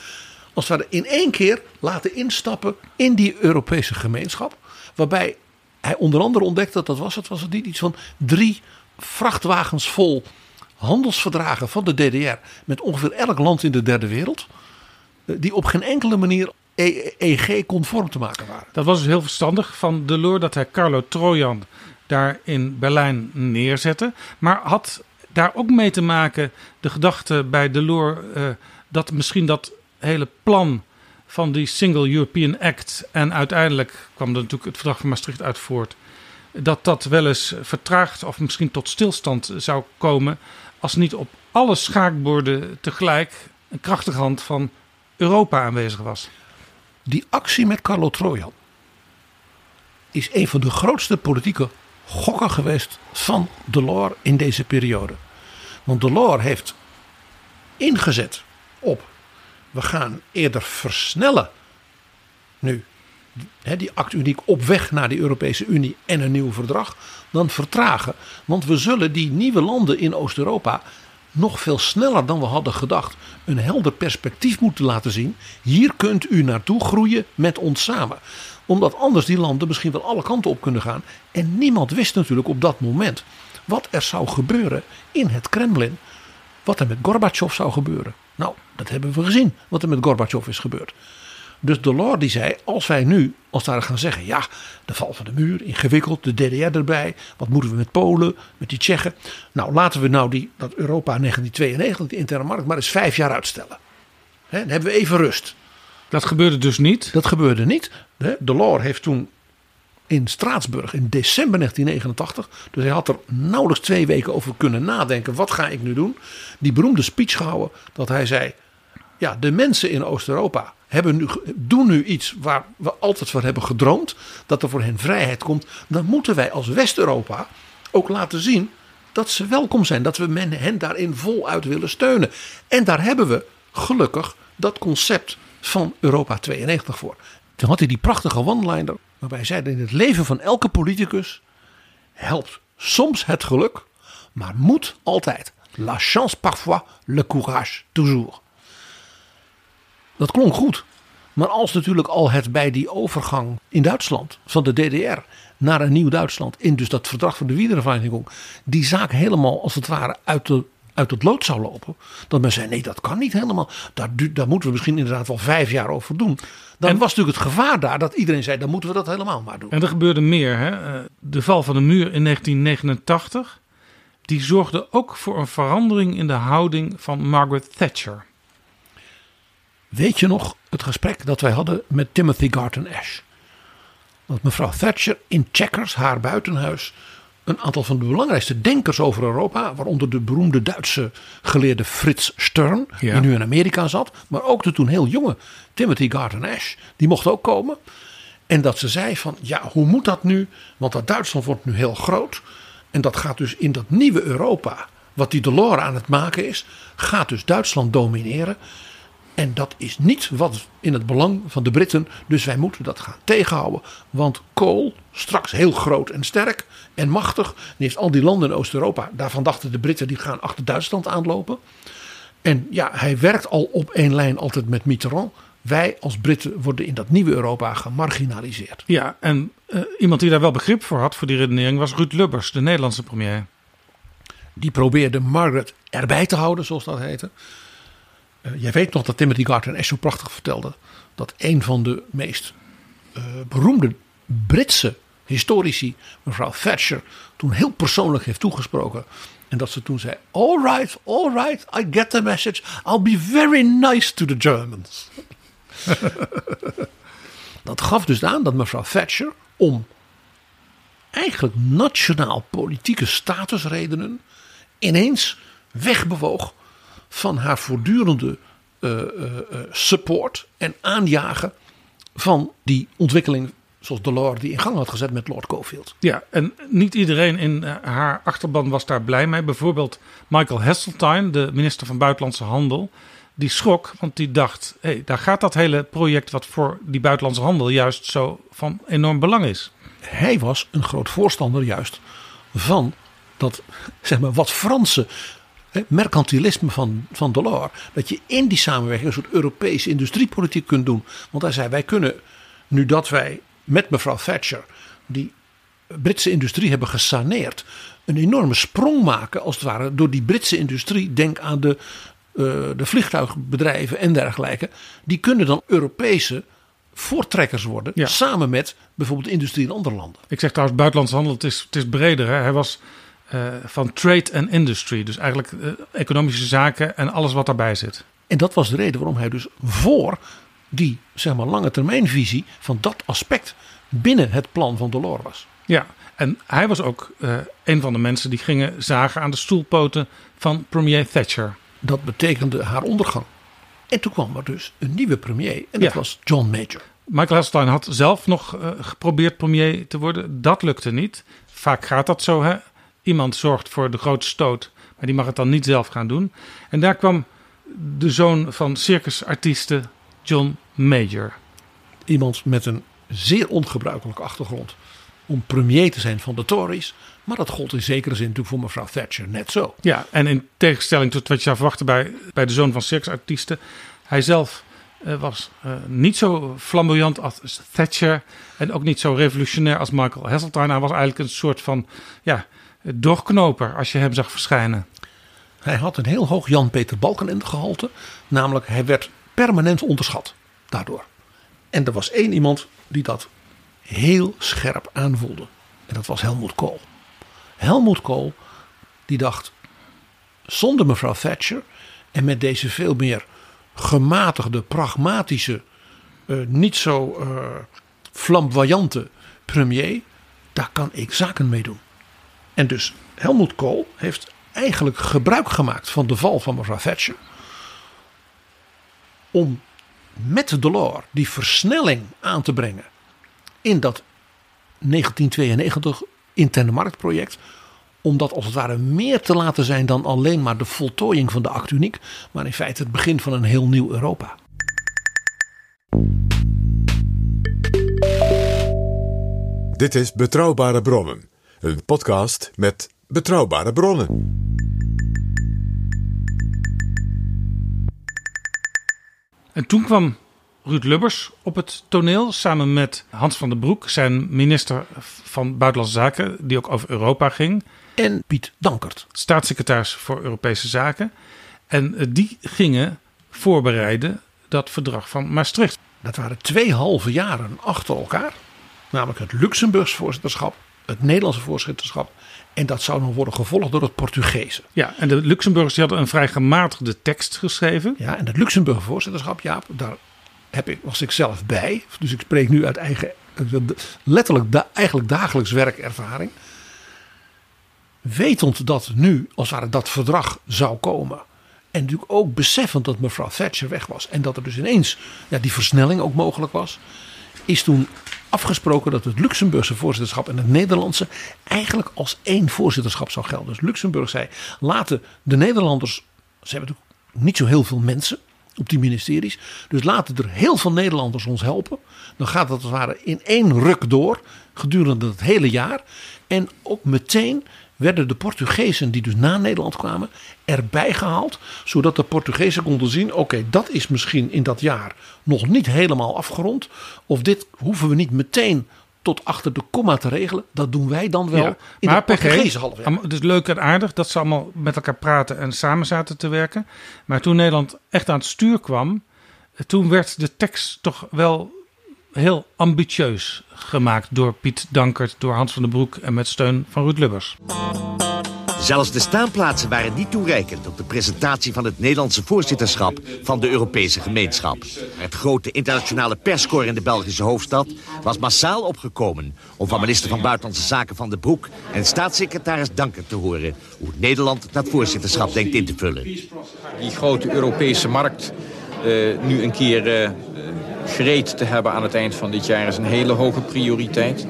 I: als we in één keer laten instappen in die Europese gemeenschap. Waarbij hij onder andere ontdekte, dat was het, was het niet iets van drie vrachtwagens vol handelsverdragen van de DDR met ongeveer elk land in de derde wereld. Eh, die op geen enkele manier EG-conform te maken waren.
H: Dat was dus heel verstandig van Delors dat hij Carlo Trojan daar in Berlijn neerzette. Maar had daar ook mee te maken de gedachte bij Delors uh, dat misschien dat hele plan van die Single European Act en uiteindelijk kwam er natuurlijk het verdrag van Maastricht uit voort. Dat dat wel eens vertraagd of misschien tot stilstand zou komen als niet op alle schaakborden tegelijk een krachtige hand van Europa aanwezig was.
I: Die actie met Carlo Trojan is een van de grootste politieke gokken geweest van Delors in deze periode. Want Delors heeft ingezet op we gaan eerder versnellen nu die act uniek op weg naar die Europese Unie en een nieuw verdrag dan vertragen. Want we zullen die nieuwe landen in Oost-Europa nog veel sneller dan we hadden gedacht een helder perspectief moeten laten zien. Hier kunt u naartoe groeien met ons samen. Omdat anders die landen misschien wel alle kanten op kunnen gaan. En niemand wist natuurlijk op dat moment wat er zou gebeuren in het Kremlin. Wat er met Gorbachev zou gebeuren. Nou, dat hebben we gezien wat er met Gorbachev is gebeurd. Dus Delors die zei, als wij nu als daar gaan zeggen, ja, de val van de muur, ingewikkeld, de DDR erbij, wat moeten we met Polen, met die Tsjechen. Nou, laten we nou die, dat Europa 1992, de interne markt, maar eens vijf jaar uitstellen. He, dan hebben we even rust.
H: Dat gebeurde dus niet?
I: Dat gebeurde niet. De Delors heeft toen in Straatsburg in december 1989. Dus hij had er nauwelijks twee weken over kunnen nadenken. Wat ga ik nu doen? Die beroemde speech gehouden dat hij zei. Ja, de mensen in Oost-Europa hebben nu, doen nu iets waar we altijd voor hebben gedroomd. Dat er voor hen vrijheid komt. Dan moeten wij als West-Europa ook laten zien dat ze welkom zijn. Dat we men, hen daarin voluit willen steunen. En daar hebben we gelukkig dat concept van Europa 92 voor. Toen had hij die prachtige one-liner Waarbij hij zei in het leven van elke politicus helpt soms het geluk, maar moet altijd. La chance parfois, le courage toujours. Dat klonk goed. Maar als natuurlijk al het bij die overgang in Duitsland van de DDR naar een nieuw Duitsland in dus dat verdrag van de Wiedervereniging die zaak helemaal als het ware uit, de, uit het lood zou lopen. Dat men zei nee dat kan niet helemaal. Daar, daar moeten we misschien inderdaad wel vijf jaar over doen. Dan en, was natuurlijk het gevaar daar dat iedereen zei dan moeten we dat helemaal maar doen.
H: En er gebeurde meer. Hè? Eh, de val van de muur in 1989 die zorgde ook voor een verandering in de houding van Margaret Thatcher.
I: Weet je nog het gesprek dat wij hadden met Timothy Garton Ash? Dat mevrouw Thatcher in Checkers, haar buitenhuis, een aantal van de belangrijkste denkers over Europa, waaronder de beroemde Duitse geleerde Frits Stern, die nu in Amerika zat, maar ook de toen heel jonge Timothy Garton Ash, die mocht ook komen. En dat ze zei van, ja, hoe moet dat nu? Want dat Duitsland wordt nu heel groot. En dat gaat dus in dat nieuwe Europa, wat die Delors aan het maken is, gaat dus Duitsland domineren. En dat is niet wat in het belang van de Britten. Dus wij moeten dat gaan tegenhouden. Want Kool, straks heel groot en sterk en machtig. Die heeft al die landen in Oost-Europa. Daarvan dachten de Britten die gaan achter Duitsland aanlopen. En ja, hij werkt al op één lijn altijd met Mitterrand. Wij als Britten worden in dat nieuwe Europa gemarginaliseerd.
H: Ja, en uh, iemand die daar wel begrip voor had, voor die redenering, was Ruud Lubbers, de Nederlandse premier.
I: Die probeerde Margaret erbij te houden, zoals dat heette. Uh, jij weet nog dat Timothy Garton echt zo prachtig vertelde. Dat een van de meest uh, beroemde Britse historici, mevrouw Thatcher, toen heel persoonlijk heeft toegesproken. En dat ze toen zei: All right, all right, I get the message. I'll be very nice to the Germans. dat gaf dus aan dat mevrouw Thatcher om eigenlijk nationaal politieke statusredenen ineens wegbewoog van haar voortdurende uh, uh, support en aanjagen van die ontwikkeling zoals Delors die in gang had gezet met Lord Cockfield.
H: Ja, en niet iedereen in haar achterban was daar blij mee. Bijvoorbeeld Michael Heseltine, de minister van Buitenlandse Handel. Die schrok, want die dacht, hé, hey, daar gaat dat hele project wat voor die buitenlandse handel juist zo van enorm belang is.
I: Hij was een groot voorstander juist van dat, zeg maar, wat Franse mercantilisme van, van Delors. Dat je in die samenwerking een soort Europese industriepolitiek kunt doen. Want hij zei, wij kunnen, nu dat wij met mevrouw Thatcher die Britse industrie hebben gesaneerd. Een enorme sprong maken als het ware door die Britse industrie. Denk aan de, uh, de vliegtuigbedrijven en dergelijke. Die kunnen dan Europese voortrekkers worden. Ja. Samen met bijvoorbeeld de industrie in andere landen.
H: Ik zeg trouwens buitenlandse handel, het is, het is breder. Hè? Hij was van trade and industry. Dus eigenlijk uh, economische zaken en alles wat daarbij zit.
I: En dat was de reden waarom hij dus voor die zeg maar, lange termijnvisie van dat aspect binnen het plan van Delors was.
H: Ja, en hij was ook uh, een van de mensen die gingen zagen aan de stoelpoten van premier Thatcher.
I: Dat betekende haar ondergang. En toen kwam er dus een nieuwe premier en dat ja. was John Major.
H: Michael Heseltine had zelf nog uh, geprobeerd premier te worden. Dat lukte niet. Vaak gaat dat zo. Hè? Iemand zorgt voor de grote stoot, maar die mag het dan niet zelf gaan doen. En daar kwam de zoon van circusartiesten John Major.
I: Iemand met een zeer ongebruikelijke achtergrond om premier te zijn van de Tories. Maar dat gold in zekere zin natuurlijk voor mevrouw Thatcher net zo.
H: Ja, en in tegenstelling tot wat je zou verwachten bij, bij de zoon van circusartiesten. Hij zelf uh, was uh, niet zo flamboyant als Thatcher. En ook niet zo revolutionair als Michael Heseltine. Hij was eigenlijk een soort van ja, doorknoper als je hem zag verschijnen.
I: Hij had een heel hoog Jan-Peter Balkenende gehalte. Namelijk, hij werd permanent onderschat daardoor. En er was één iemand die dat heel scherp aanvoelde. En dat was Helmut Kool. Helmut Kool die dacht, zonder mevrouw Thatcher en met deze veel meer gematigde, pragmatische, uh, niet zo uh, flamboyante premier, daar kan ik zaken mee doen. En dus Helmut Kool heeft eigenlijk gebruik gemaakt van de val van mevrouw Thatcher om met Delors die versnelling aan te brengen in dat 1992 interne marktproject. Om dat als het ware meer te laten zijn dan alleen maar de voltooiing van de act uniek. Maar in feite het begin van een heel nieuw Europa.
G: Dit is Betrouwbare Bronnen, een podcast met betrouwbare bronnen.
H: En toen kwam Ruud Lubbers op het toneel samen met Hans van den Broek, zijn minister van Buitenlandse Zaken, die ook over Europa ging.
I: En Piet Dankert,
H: staatssecretaris voor Europese Zaken. En eh, die gingen voorbereiden dat verdrag van Maastricht.
I: Dat waren twee halve jaren achter elkaar. Namelijk het Luxemburgs voorzitterschap, het Nederlandse voorzitterschap. En dat zou dan worden gevolgd door het Portugese.
H: Ja, en de Luxemburgers die hadden een vrij gematigde tekst geschreven.
I: Ja, en het Luxemburg voorzitterschap, ja, daar heb ik, was ik zelf bij. Dus ik spreek nu uit eigen, letterlijk da, eigenlijk dagelijks werkervaring. Wetend dat nu, als het ware, dat verdrag zou komen. En natuurlijk ook beseffend dat mevrouw Thatcher weg was. En dat er dus ineens ja, die versnelling ook mogelijk was. Is toen afgesproken dat het Luxemburgse voorzitterschap en het Nederlandse eigenlijk als één voorzitterschap zou gelden. Dus Luxemburg zei: laten de Nederlanders, ze hebben natuurlijk niet zo heel veel mensen op die ministeries, dus laten er heel veel Nederlanders ons helpen. Dan gaat als het ware in één ruk door gedurende het hele jaar. En ook meteen werden de Portugezen die dus na Nederland kwamen erbij gehaald. Zodat de Portugezen konden zien, oké dat is misschien in dat jaar nog niet helemaal afgerond. Of dit hoeven we niet meteen tot achter de komma te regelen. Dat doen wij dan wel ja, in maar de halfjaar.
H: Het is leuk en aardig dat ze allemaal met elkaar praten en samen zaten te werken. Maar toen Nederland echt aan het stuur kwam, toen werd de tekst toch wel heel ambitieus gemaakt door Piet Dankert, door Hans van den Broek en met steun van Ruud Lubbers.
M: Zelfs de staanplaatsen waren niet toereikend op de presentatie van het Nederlandse voorzitterschap van de Europese gemeenschap. Het grote internationale perscorps in de Belgische hoofdstad was massaal opgekomen om van minister van Buitenlandse Zaken Van den Broek en staatssecretaris Danker te horen hoe Nederland dat voorzitterschap denkt in te vullen.
N: Die grote Europese markt uh, nu een keer uh, gereed te hebben aan het eind van dit jaar is een hele hoge prioriteit.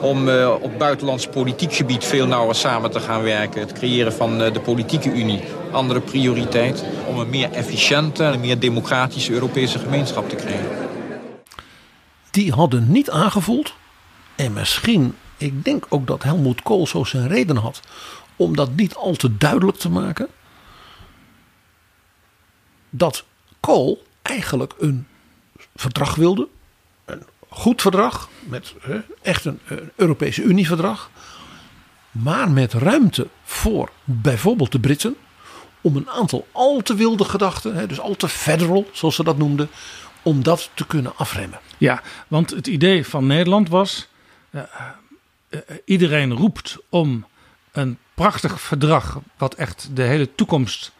N: Om uh, op buitenlands politiek gebied veel nauwer samen te gaan werken. Het creëren van uh, de politieke unie, andere prioriteit. Om een meer efficiënte en meer democratische Europese gemeenschap te krijgen.
I: Die hadden niet aangevoeld. En misschien, ik denk ook dat Helmoet Kool zo zijn reden had. Om dat niet al te duidelijk te maken. Dat Kool eigenlijk een verdrag wilde. Een goed verdrag, met echt een, Europese Unieverdrag. Maar met ruimte voor bijvoorbeeld de Britten. Om een aantal al te wilde gedachten, dus al te federal zoals ze dat noemden. Om dat te kunnen afremmen.
H: Ja, want het idee van Nederland was. Uh, uh, iedereen roept om een prachtig verdrag. wat echt de hele toekomst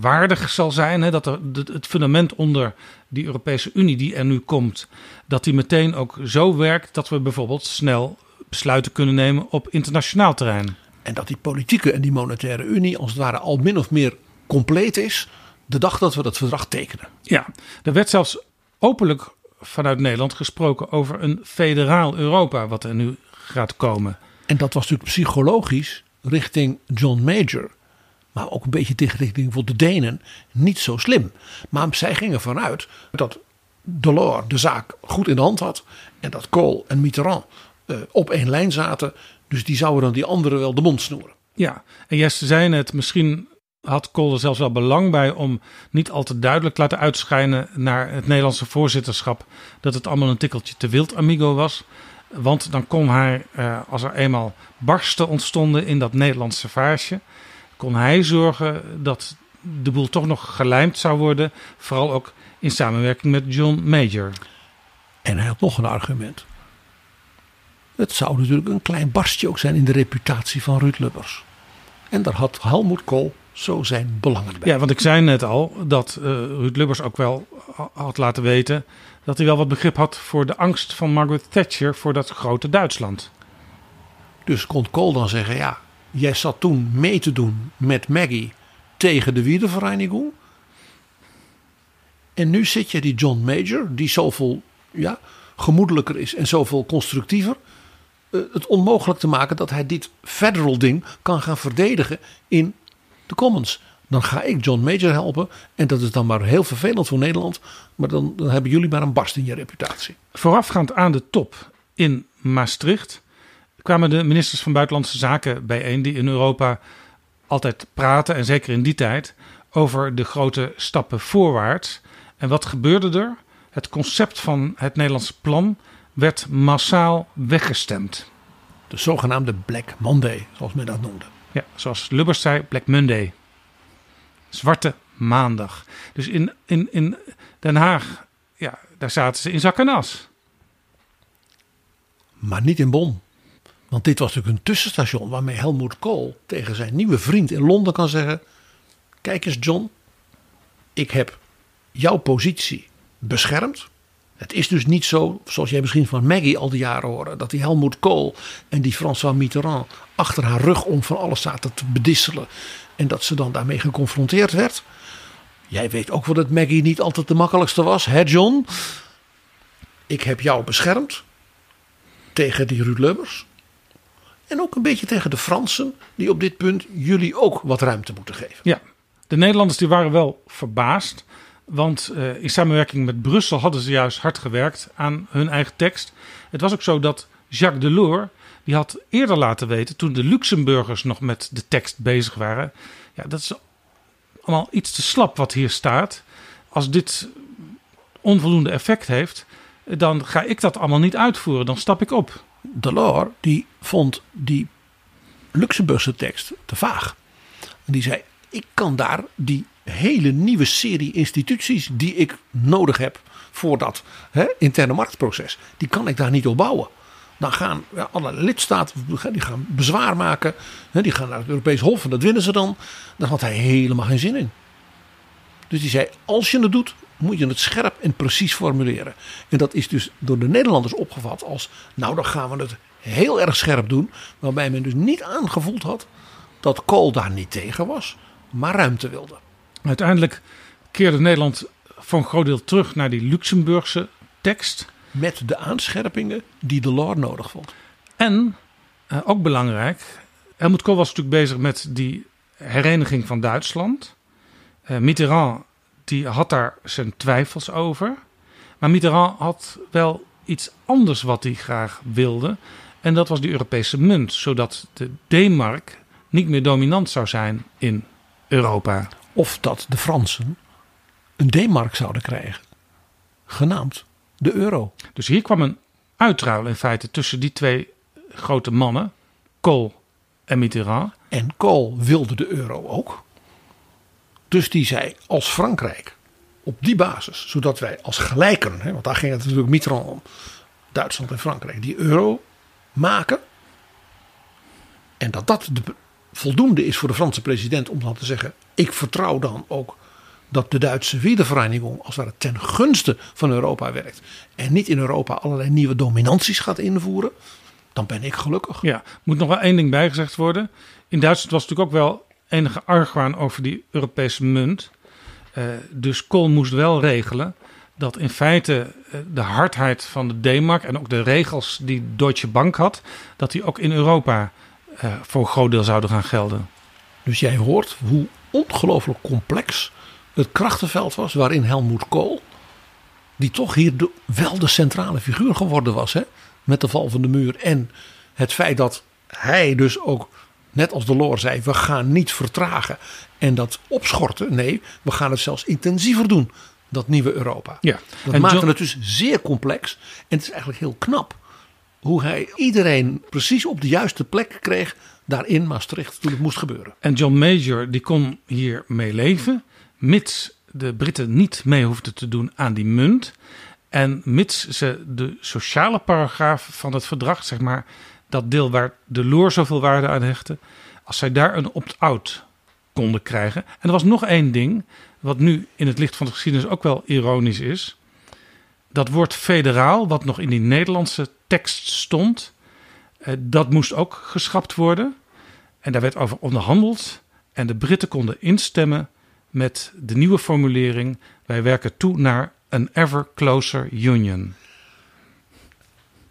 H: waardig zal zijn. Hè, dat er, het fundament onder die Europese Unie die er nu komt, dat die meteen ook zo werkt dat we bijvoorbeeld snel besluiten kunnen nemen op internationaal terrein.
I: En dat die politieke en die monetaire unie als het ware al min of meer compleet is de dag dat we dat verdrag tekenen.
H: Ja, er werd zelfs openlijk vanuit Nederland gesproken over een federaal Europa wat er nu gaat komen.
I: En dat was natuurlijk psychologisch richting John Major maar ook een beetje tegen richting voor de Denen, niet zo slim. Maar zij gingen vanuit dat Delors de zaak goed in de hand had en dat Kool en Mitterrand uh, op één lijn zaten. Dus die zouden dan die anderen wel de mond snoeren.
H: Ja, en Jesse zei net, misschien had Kool er zelfs wel belang bij om niet al te duidelijk te laten uitschijnen naar het Nederlandse voorzitterschap dat het allemaal een tikkeltje te wild amigo was. Want dan kon hij, uh, als er eenmaal barsten ontstonden in dat Nederlandse vaasje, kon hij zorgen dat de boel toch nog gelijmd zou worden. Vooral ook in samenwerking met John Major.
I: En hij had nog een argument. Het zou natuurlijk een klein barstje ook zijn in de reputatie van Ruud Lubbers. En daar had Helmoet Kool zo zijn belangen bij.
H: Ja, want ik zei net al dat uh, Ruud Lubbers ook wel had laten weten dat hij wel wat begrip had voor de angst van Margaret Thatcher voor dat grote Duitsland.
I: Dus kon Kool dan zeggen: ja, Jij zat toen mee te doen met Maggie tegen de Wiedervereinigung. En nu zit je die John Major, die zoveel ja, gemoedelijker is en zoveel constructiever. Uh, het onmogelijk te maken dat hij dit federal ding kan gaan verdedigen in de Commons. Dan ga ik John Major helpen. En dat is dan maar heel vervelend voor Nederland. Maar dan, dan hebben jullie maar een barst in je reputatie.
H: Voorafgaand aan de top in Maastricht kwamen de ministers van Buitenlandse Zaken bijeen, die in Europa altijd praten, en zeker in die tijd, over de grote stappen voorwaarts. En wat gebeurde er? Het concept van het Nederlandse plan werd massaal weggestemd.
I: De zogenaamde Black Monday, zoals men dat noemde.
H: Ja, zoals Lubbers zei, Black Monday. Zwarte maandag. Dus in, in, in Den Haag, ja, daar zaten ze in zak en as.
I: Maar niet in Bonn. Want dit was natuurlijk een tussenstation waarmee Helmut Kool tegen zijn nieuwe vriend in Londen kan zeggen: Kijk eens, John, ik heb jouw positie beschermd. Het is dus niet zo, zoals jij misschien van Maggie al die jaren hoorde, dat die Helmut Kool en die François Mitterrand achter haar rug om van alles zaten te bedisselen. En dat ze dan daarmee geconfronteerd werd. Jij weet ook wel dat Maggie niet altijd de makkelijkste was, hè John? Ik heb jou beschermd tegen die Ruud Lubbers. En ook een beetje tegen de Fransen, die op dit punt jullie ook wat ruimte moeten geven.
H: Ja, de Nederlanders die waren wel verbaasd. Want uh, in samenwerking met Brussel hadden ze juist hard gewerkt aan hun eigen tekst. Het was ook zo dat Jacques Delors, die had eerder laten weten, toen de Luxemburgers nog met de tekst bezig waren. Ja, dat is allemaal iets te slap wat hier staat. Als dit onvoldoende effect heeft, dan ga ik dat allemaal niet uitvoeren. Dan stap ik op.
I: Delors die vond die Luxemburgse tekst te vaag. En die zei: Ik kan daar die hele nieuwe serie instituties die ik nodig heb voor dat hè, interne marktproces, die kan ik daar niet op bouwen. Dan gaan ja, alle lidstaten die gaan bezwaar maken. Hè, die gaan naar het Europees Hof en dat winnen ze dan. Daar had hij helemaal geen zin in. Dus die zei: Als je het doet, moet je het scherp en precies formuleren. En dat is dus door de Nederlanders opgevat als, nou dan gaan we het heel erg scherp doen. Waarbij men dus niet aangevoeld had dat Kool daar niet tegen was, maar ruimte wilde.
H: Uiteindelijk keerde Nederland voor een groot deel terug naar die Luxemburgse tekst.
I: Met de aanscherpingen die de Lord nodig vond.
H: En, eh, ook belangrijk, Helmut Kool was natuurlijk bezig met die hereniging van Duitsland. Uh, Mitterrand die had daar zijn twijfels over. Maar Mitterrand had wel iets anders wat hij graag wilde. En dat was de Europese munt, zodat de D-mark niet meer dominant zou zijn in Europa.
I: Of dat de Fransen een D-mark zouden krijgen, genaamd de euro.
H: Dus hier kwam een uitruil in feite tussen die twee grote mannen, Kool en Mitterrand.
I: En Kool wilde de euro ook. Dus die zei als Frankrijk op die basis, zodat wij als gelijken, hè, want daar ging het natuurlijk Mitterrand om, Duitsland en Frankrijk, die euro maken. En dat dat de, voldoende is voor de Franse president om dan te zeggen: ik vertrouw dan ook dat de Duitse Wiedervereinigung als het ten gunste van Europa werkt. En niet in Europa allerlei nieuwe dominanties gaat invoeren. Dan ben ik gelukkig.
H: Ja, moet nog wel één ding bijgezegd worden. In Duitsland was natuurlijk ook wel enige argwaan over die Europese munt. Uh, dus Kool moest wel regelen dat in feite uh, de hardheid van de D-mark en ook de regels die Deutsche Bank had, dat die ook in Europa uh, voor een groot deel zouden gaan gelden.
I: Dus jij hoort hoe ongelooflijk complex het krachtenveld was waarin Helmoet Kool, die toch hier wel de centrale figuur geworden was, hè, met de val van de muur en het feit dat hij dus ook net als de Loor zei, we gaan niet vertragen en dat opschorten. Nee, we gaan het zelfs intensiever doen, dat nieuwe Europa.
H: Ja.
I: Dat en maakte John... het dus zeer complex. En het is eigenlijk heel knap hoe hij iedereen precies op de juiste plek kreeg daar in Maastricht toen het moest gebeuren.
H: En John Major die kon hier mee leven, mits de Britten niet mee hoefden te doen aan die munt. En mits ze de sociale paragraaf van het verdrag, zeg maar, dat deel waar de Loor zoveel waarde aan hechtte, als zij daar een opt-out konden krijgen. En er was nog één ding, wat nu in het licht van de geschiedenis ook wel ironisch is. Dat woord federaal, wat nog in die Nederlandse tekst stond, eh, dat moest ook geschrapt worden. En daar werd over onderhandeld. En de Britten konden instemmen met de nieuwe formulering: wij werken toe naar een ever closer union.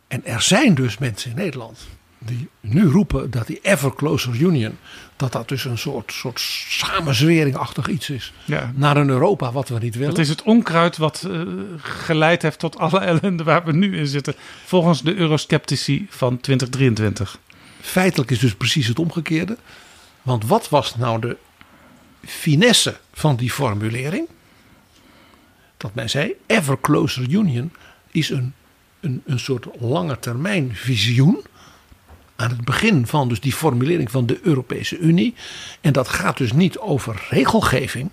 I: En er zijn dus mensen in Nederland die nu roepen dat die ever closer union, dat dat dus een soort, soort samenzweringachtig iets is.
H: Ja.
I: Naar een Europa wat we niet willen.
H: Het is het onkruid wat eh, geleid heeft tot alle ellende waar we nu in zitten. Volgens de eurosceptici van 2023.
I: Feitelijk is dus precies het omgekeerde. Want wat was nou de finesse van die formulering? Dat men zei: ever closer union is een, een, een soort lange termijn visioen. Aan het begin van dus die formulering van de Europese Unie. En dat gaat dus niet over regelgeving.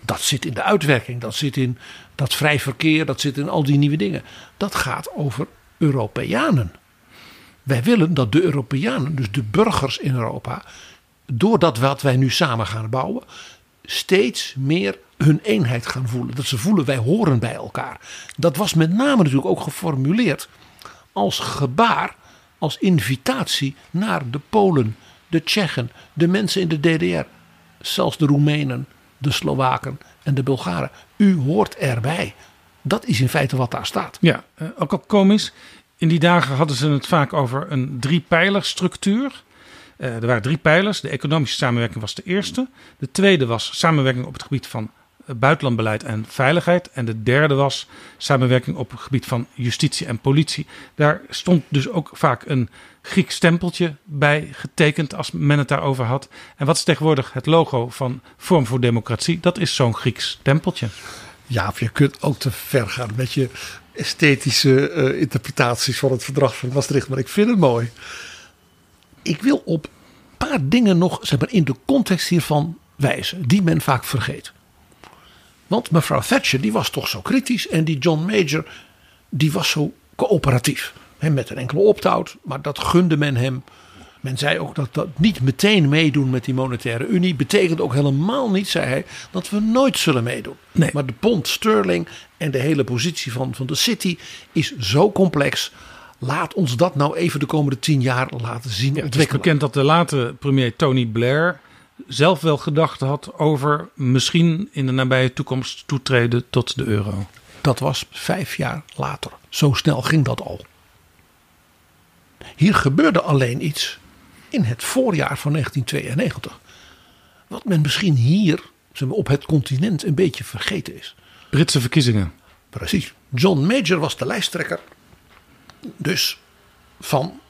I: Dat zit in de uitwerking, dat zit in dat vrij verkeer, dat zit in al die nieuwe dingen. Dat gaat over Europeanen. Wij willen dat de Europeanen, dus de burgers in Europa, doordat wat wij nu samen gaan bouwen, steeds meer hun eenheid gaan voelen. Dat ze voelen wij horen bij elkaar. Dat was met name natuurlijk ook geformuleerd als gebaar, als invitatie naar de Polen, de Tsjechen, de mensen in de DDR, zelfs de Roemenen, de Slowaken en de Bulgaren. U hoort erbij. Dat is in feite wat daar staat.
H: Ja, eh, ook al komisch. In die dagen hadden ze het vaak over een driepijlerstructuur. Uh, er waren drie pijlers. De economische samenwerking was de eerste. De tweede was samenwerking op het gebied van eh, buitenlandbeleid en veiligheid. En de derde was samenwerking op het gebied van justitie en politie. Daar stond dus ook vaak een Grieks stempeltje bij getekend als men het daarover had. En wat is tegenwoordig het logo van Vorm voor Democratie? Dat is zo'n Grieks stempeltje.
I: Ja, of je kunt ook te ver gaan met je esthetische uh, interpretaties van het verdrag van Maastricht. Maar ik vind het mooi. Ik wil op een paar dingen nog zeg maar, in de context hiervan wijzen, die men vaak vergeet. Want mevrouw Thatcher die was toch zo kritisch en die John Major die was zo coöperatief. He, met een enkele opt-out, maar dat gunde men hem. Men zei ook dat dat niet meteen meedoen met die monetaire unie betekent ook helemaal niet, zei hij, dat we nooit zullen meedoen.
H: Nee.
I: Maar de pond sterling en de hele positie van, van de city is zo complex. Laat ons dat nou even de komende tien jaar laten zien
H: ja, Het is bekend dat de late premier Tony Blair zelf wel gedacht had over misschien in de nabije toekomst toetreden tot de euro.
I: Dat was vijf jaar later. Zo snel ging dat al. Hier gebeurde alleen iets in het voorjaar van 1992. Wat men misschien hier op het continent een beetje vergeten is.
H: Britse verkiezingen.
I: Precies. John Major was de lijsttrekker. Dus van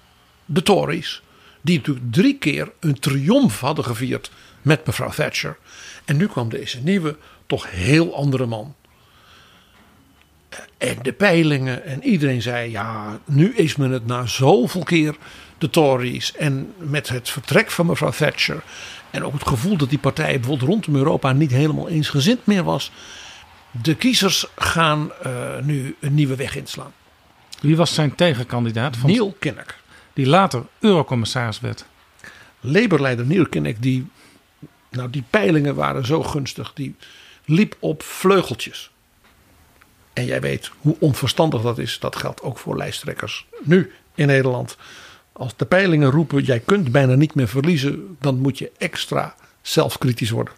I: de Tories. Die natuurlijk drie keer een triomf hadden gevierd met mevrouw Thatcher. En nu kwam deze nieuwe, toch heel andere man. En de peilingen en iedereen zei: ja, nu is men het na zoveel keer de Tories. En met het vertrek van mevrouw Thatcher. En ook het gevoel dat die partij bijvoorbeeld rondom Europa niet helemaal eensgezind meer was. De kiezers gaan uh, nu een nieuwe weg inslaan.
H: Wie was zijn tegenkandidaat?
I: Van Neil Kinnock.
H: Die later eurocommissaris werd.
I: Labour-leider Kinnock, die, nou die peilingen waren zo gunstig. Die liep op vleugeltjes. En jij weet hoe onverstandig dat is. Dat geldt ook voor lijsttrekkers nu in Nederland. Als de peilingen roepen, jij kunt bijna niet meer verliezen, dan moet je extra zelfkritisch worden.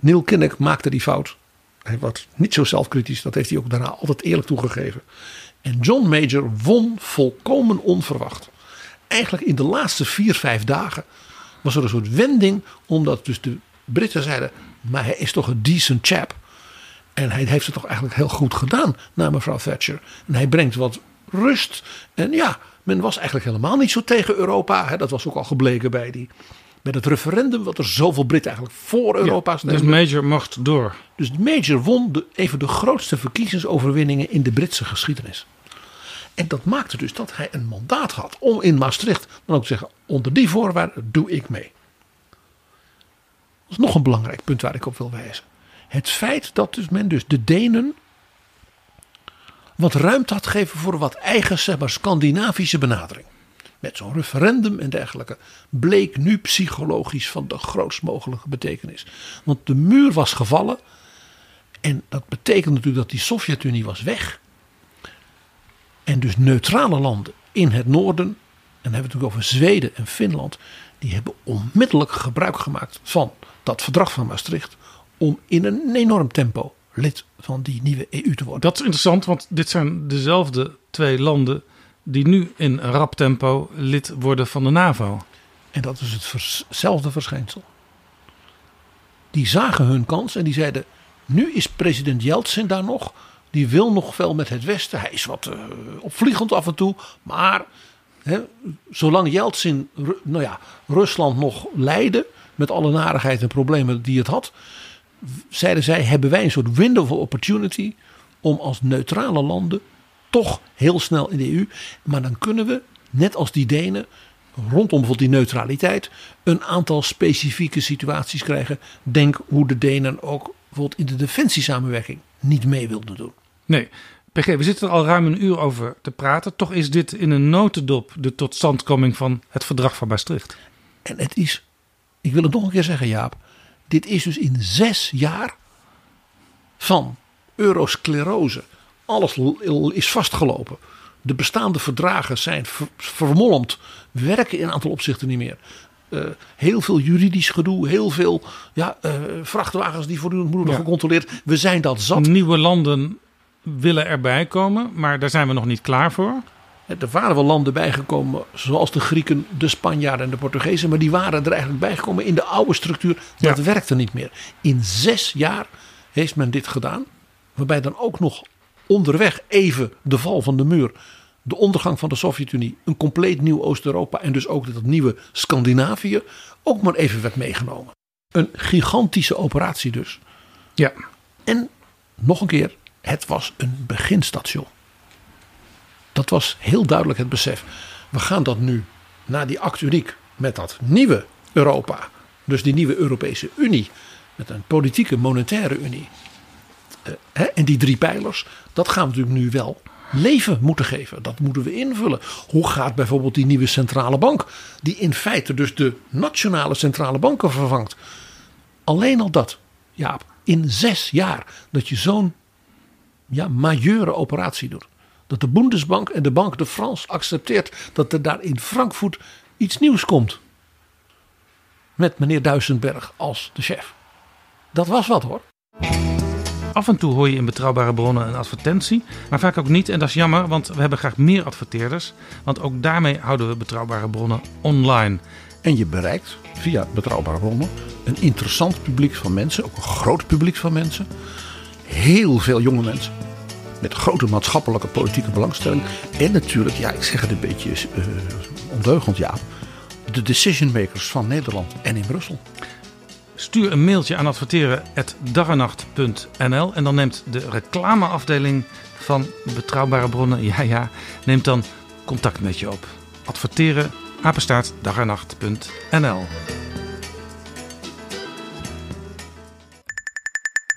I: Neil Kinnock maakte die fout. Hij was niet zo zelfkritisch, dat heeft hij ook daarna altijd eerlijk toegegeven. En John Major won volkomen onverwacht. Eigenlijk in de laatste vier, vijf dagen was er een soort wending, omdat dus de Britten zeiden, maar hij is toch een decent chap. En hij heeft het toch eigenlijk heel goed gedaan naar mevrouw Thatcher. En hij brengt wat rust. En ja, men was eigenlijk helemaal niet zo tegen Europa. Dat was ook al gebleken bij, die, bij het referendum. Wat er zoveel Britten eigenlijk voor Europa stemden.
H: dus Major mocht door.
I: Dus Major won de, even de grootste verkiezingsoverwinningen in de Britse geschiedenis. En dat maakte dus dat hij een mandaat had om in Maastricht dan ook te zeggen: onder die voorwaarden doe ik mee. Dat is nog een belangrijk punt waar ik op wil wijzen. Het feit dat dus men dus de Denen wat ruimte had gegeven voor wat eigen Scandinavische benadering. Met zo'n referendum en dergelijke bleek nu psychologisch van de grootst mogelijke betekenis. Want de muur was gevallen en dat betekent natuurlijk dat die Sovjet-Unie was weg. En dus neutrale landen in het noorden, en dan hebben we het natuurlijk over Zweden en Finland, die hebben onmiddellijk gebruik gemaakt van dat verdrag van Maastricht om in een enorm tempo lid van die nieuwe EU te worden.
H: Dat is interessant, want dit zijn dezelfde twee landen die nu in rap tempo lid worden van de NAVO.
I: En dat is hetzelfde verschijnsel. Die zagen hun kans en die zeiden: Nu is president Yeltsin daar nog. Die wil nog veel met het Westen. Hij is wat uh, opvliegend af en toe. Maar hè, zolang Yeltsin nou ja, Rusland nog leidde. met alle narigheid en problemen die het had. zeiden zij: hebben wij een soort window of opportunity. om als neutrale landen toch heel snel in de EU. Maar dan kunnen we, net als die Denen, rondom bijvoorbeeld die neutraliteit, een aantal specifieke situaties krijgen. Denk hoe de Denen ook bijvoorbeeld in de defensiesamenwerking niet mee wilden doen.
H: Nee, PG, we zitten er al ruim een uur over te praten. Toch is dit in een notendop de totstandkoming van het verdrag van Maastricht.
I: En het is, ik wil het nog een keer zeggen, Jaap. Dit is dus in zes jaar van eurosclerose. Alles is vastgelopen. De bestaande verdragen zijn vermolmd, werken in een aantal opzichten niet meer. Uh, heel veel juridisch gedoe, heel veel ja, uh, vrachtwagens die voortdurend moeten worden ja. gecontroleerd. We zijn dat zat.
H: Nieuwe landen willen erbij komen, maar daar zijn we nog niet klaar voor.
I: Er waren wel landen bijgekomen, zoals de Grieken, de Spanjaarden en de Portugezen. Maar die waren er eigenlijk bijgekomen in de oude structuur. Dat ja. werkte niet meer. In zes jaar heeft men dit gedaan. Waarbij dan ook nog onderweg even de val van de muur. De ondergang van de Sovjet-Unie. Een compleet nieuw Oost-Europa. En dus ook dat nieuwe Scandinavië. Ook maar even werd meegenomen. Een gigantische operatie dus.
H: Ja.
I: En nog een keer. Het was een beginstation. Dat was heel duidelijk het besef. We gaan dat nu na die acturiek met dat nieuwe Europa. Dus die nieuwe Europese Unie. Met een politieke monetaire unie. Uh, en die drie pijlers, dat gaan we natuurlijk nu wel leven moeten geven. Dat moeten we invullen. Hoe gaat bijvoorbeeld die nieuwe centrale bank, die in feite dus de nationale centrale banken vervangt. Alleen al dat, ja, in zes jaar dat je zo'n ja, majeure operatie doet. Dat de Bundesbank en de Banque de France accepteert dat er daar in Frankfurt iets nieuws komt. Met meneer Duisenberg als de chef. Dat was wat hoor.
H: Af en toe hoor je in betrouwbare bronnen een advertentie, maar vaak ook niet. En dat is jammer, want we hebben graag meer adverteerders. Want ook daarmee houden we betrouwbare bronnen online.
I: En je bereikt via betrouwbare bronnen een interessant publiek van mensen, ook een groot publiek van mensen. Heel veel jonge mensen. Met grote maatschappelijke politieke belangstelling. En natuurlijk, ja, ik zeg het een beetje uh, ondeugend, ja. De decision makers van Nederland en in Brussel.
H: Stuur een mailtje aan adverteren.daganacht.nl en dan neemt de reclameafdeling van Betrouwbare Bronnen, ja ja, neemt dan contact met je op. Adverteren, apenstaart,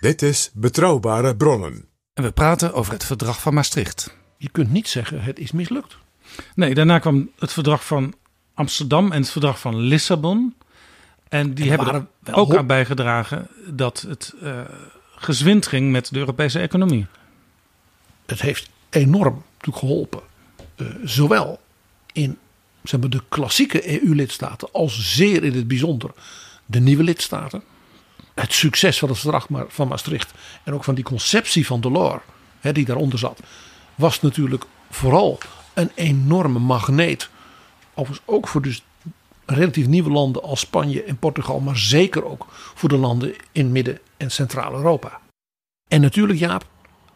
G: Dit is Betrouwbare Bronnen.
H: En we praten over het verdrag van Maastricht.
I: Je kunt niet zeggen het is mislukt.
H: Nee, daarna kwam het verdrag van Amsterdam en het verdrag van Lissabon. En die hebben er ook aan bijgedragen dat het uh, gezwind ging met de Europese economie.
I: Het heeft enorm geholpen. Uh, zowel in zeg maar, de klassieke EU-lidstaten als zeer in het bijzonder de nieuwe lidstaten. Het succes van het verdrag van Maastricht en ook van die conceptie van Delors, hè, die daaronder zat, was natuurlijk vooral een enorme magneet. Overigens ook voor dus relatief nieuwe landen als Spanje en Portugal, maar zeker ook voor de landen in Midden- en Centraal-Europa. En natuurlijk, Jaap,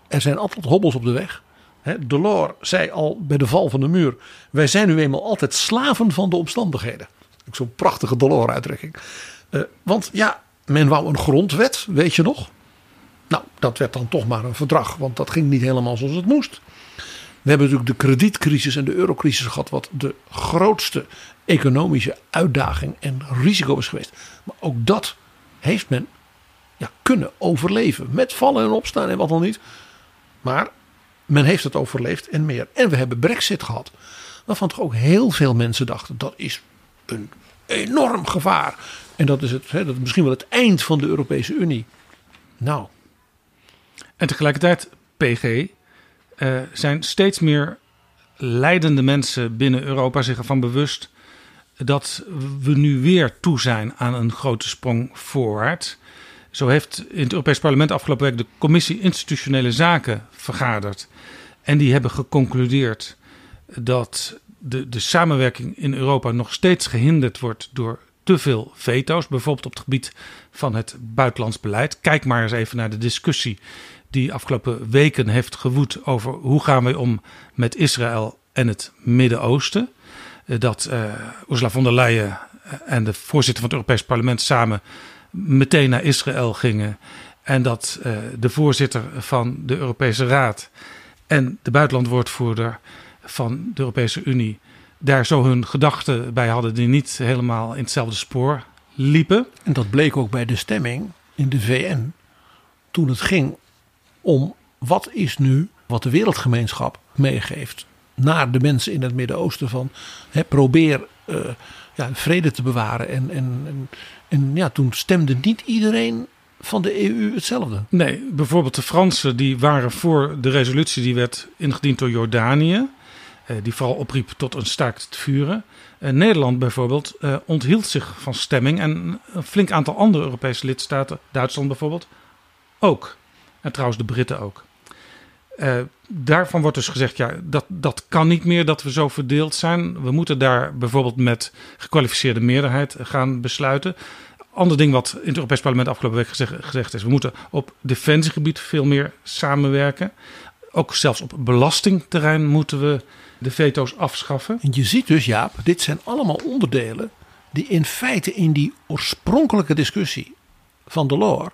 I: er zijn altijd hobbels op de weg. Delors zei al bij de val van de muur: Wij zijn nu eenmaal altijd slaven van de omstandigheden. Zo'n prachtige Delors-uitdrukking. Uh, want ja, men wou een grondwet, weet je nog? Nou, dat werd dan toch maar een verdrag, want dat ging niet helemaal zoals het moest. We hebben natuurlijk de kredietcrisis en de eurocrisis gehad, wat de grootste economische uitdaging en risico is geweest. Maar ook dat heeft men ja, kunnen overleven. Met vallen en opstaan en wat dan niet. Maar men heeft het overleefd en meer. En we hebben Brexit gehad. Waarvan toch ook heel veel mensen dachten dat is een enorm gevaar. En dat is, het, hè, dat is misschien wel het eind van de Europese Unie. Nou.
H: En tegelijkertijd, PG, uh, zijn steeds meer leidende mensen binnen Europa zich ervan bewust dat we nu weer toe zijn aan een grote sprong voorwaarts. Zo heeft in het Europees Parlement afgelopen week de Commissie Institutionele Zaken vergaderd. En die hebben geconcludeerd dat de, de samenwerking in Europa nog steeds gehinderd wordt door te veel veto's. Bijvoorbeeld op het gebied van het buitenlands beleid. Kijk maar eens even naar de discussie die afgelopen weken heeft gewoed over hoe gaan we om met Israël en het Midden-Oosten. Eh, dat uh, Ursula von der Leyen en de voorzitter van het Europees Parlement samen meteen naar Israël gingen. En dat de voorzitter van de Europese Raad en de buitenlandwoordvoerder van de Europese Unie daar zo hun gedachten bij hadden die niet helemaal in hetzelfde spoor liepen.
I: En dat bleek ook bij de stemming in de VN toen het ging om wat is nu wat de wereldgemeenschap meegeeft naar de mensen in het Midden-Oosten van hè, probeer uh, ja, vrede te bewaren. En, en, en, en ja, toen stemde niet iedereen van de EU hetzelfde.
H: Nee, bijvoorbeeld de Fransen die waren voor de resolutie die werd ingediend door Jordanië. Eh, die vooral opriep tot een staakt het vuren. Uh, Nederland bijvoorbeeld uh, onthield zich van stemming. En een flink aantal andere Europese lidstaten, Duitsland bijvoorbeeld, ook. En trouwens de Britten ook. Daarvan wordt dus gezegd, ja, dat, dat kan niet meer dat we zo verdeeld zijn. We moeten daar bijvoorbeeld met gekwalificeerde meerderheid gaan besluiten. Ander ding wat in het Europees Parlement afgelopen week gezegd is, we moeten op defensiegebied veel meer samenwerken. Ook zelfs op belastingterrein moeten we de veto's afschaffen.
I: En je ziet dus, Jaap, dit zijn allemaal onderdelen die in feite in die oorspronkelijke discussie van Delors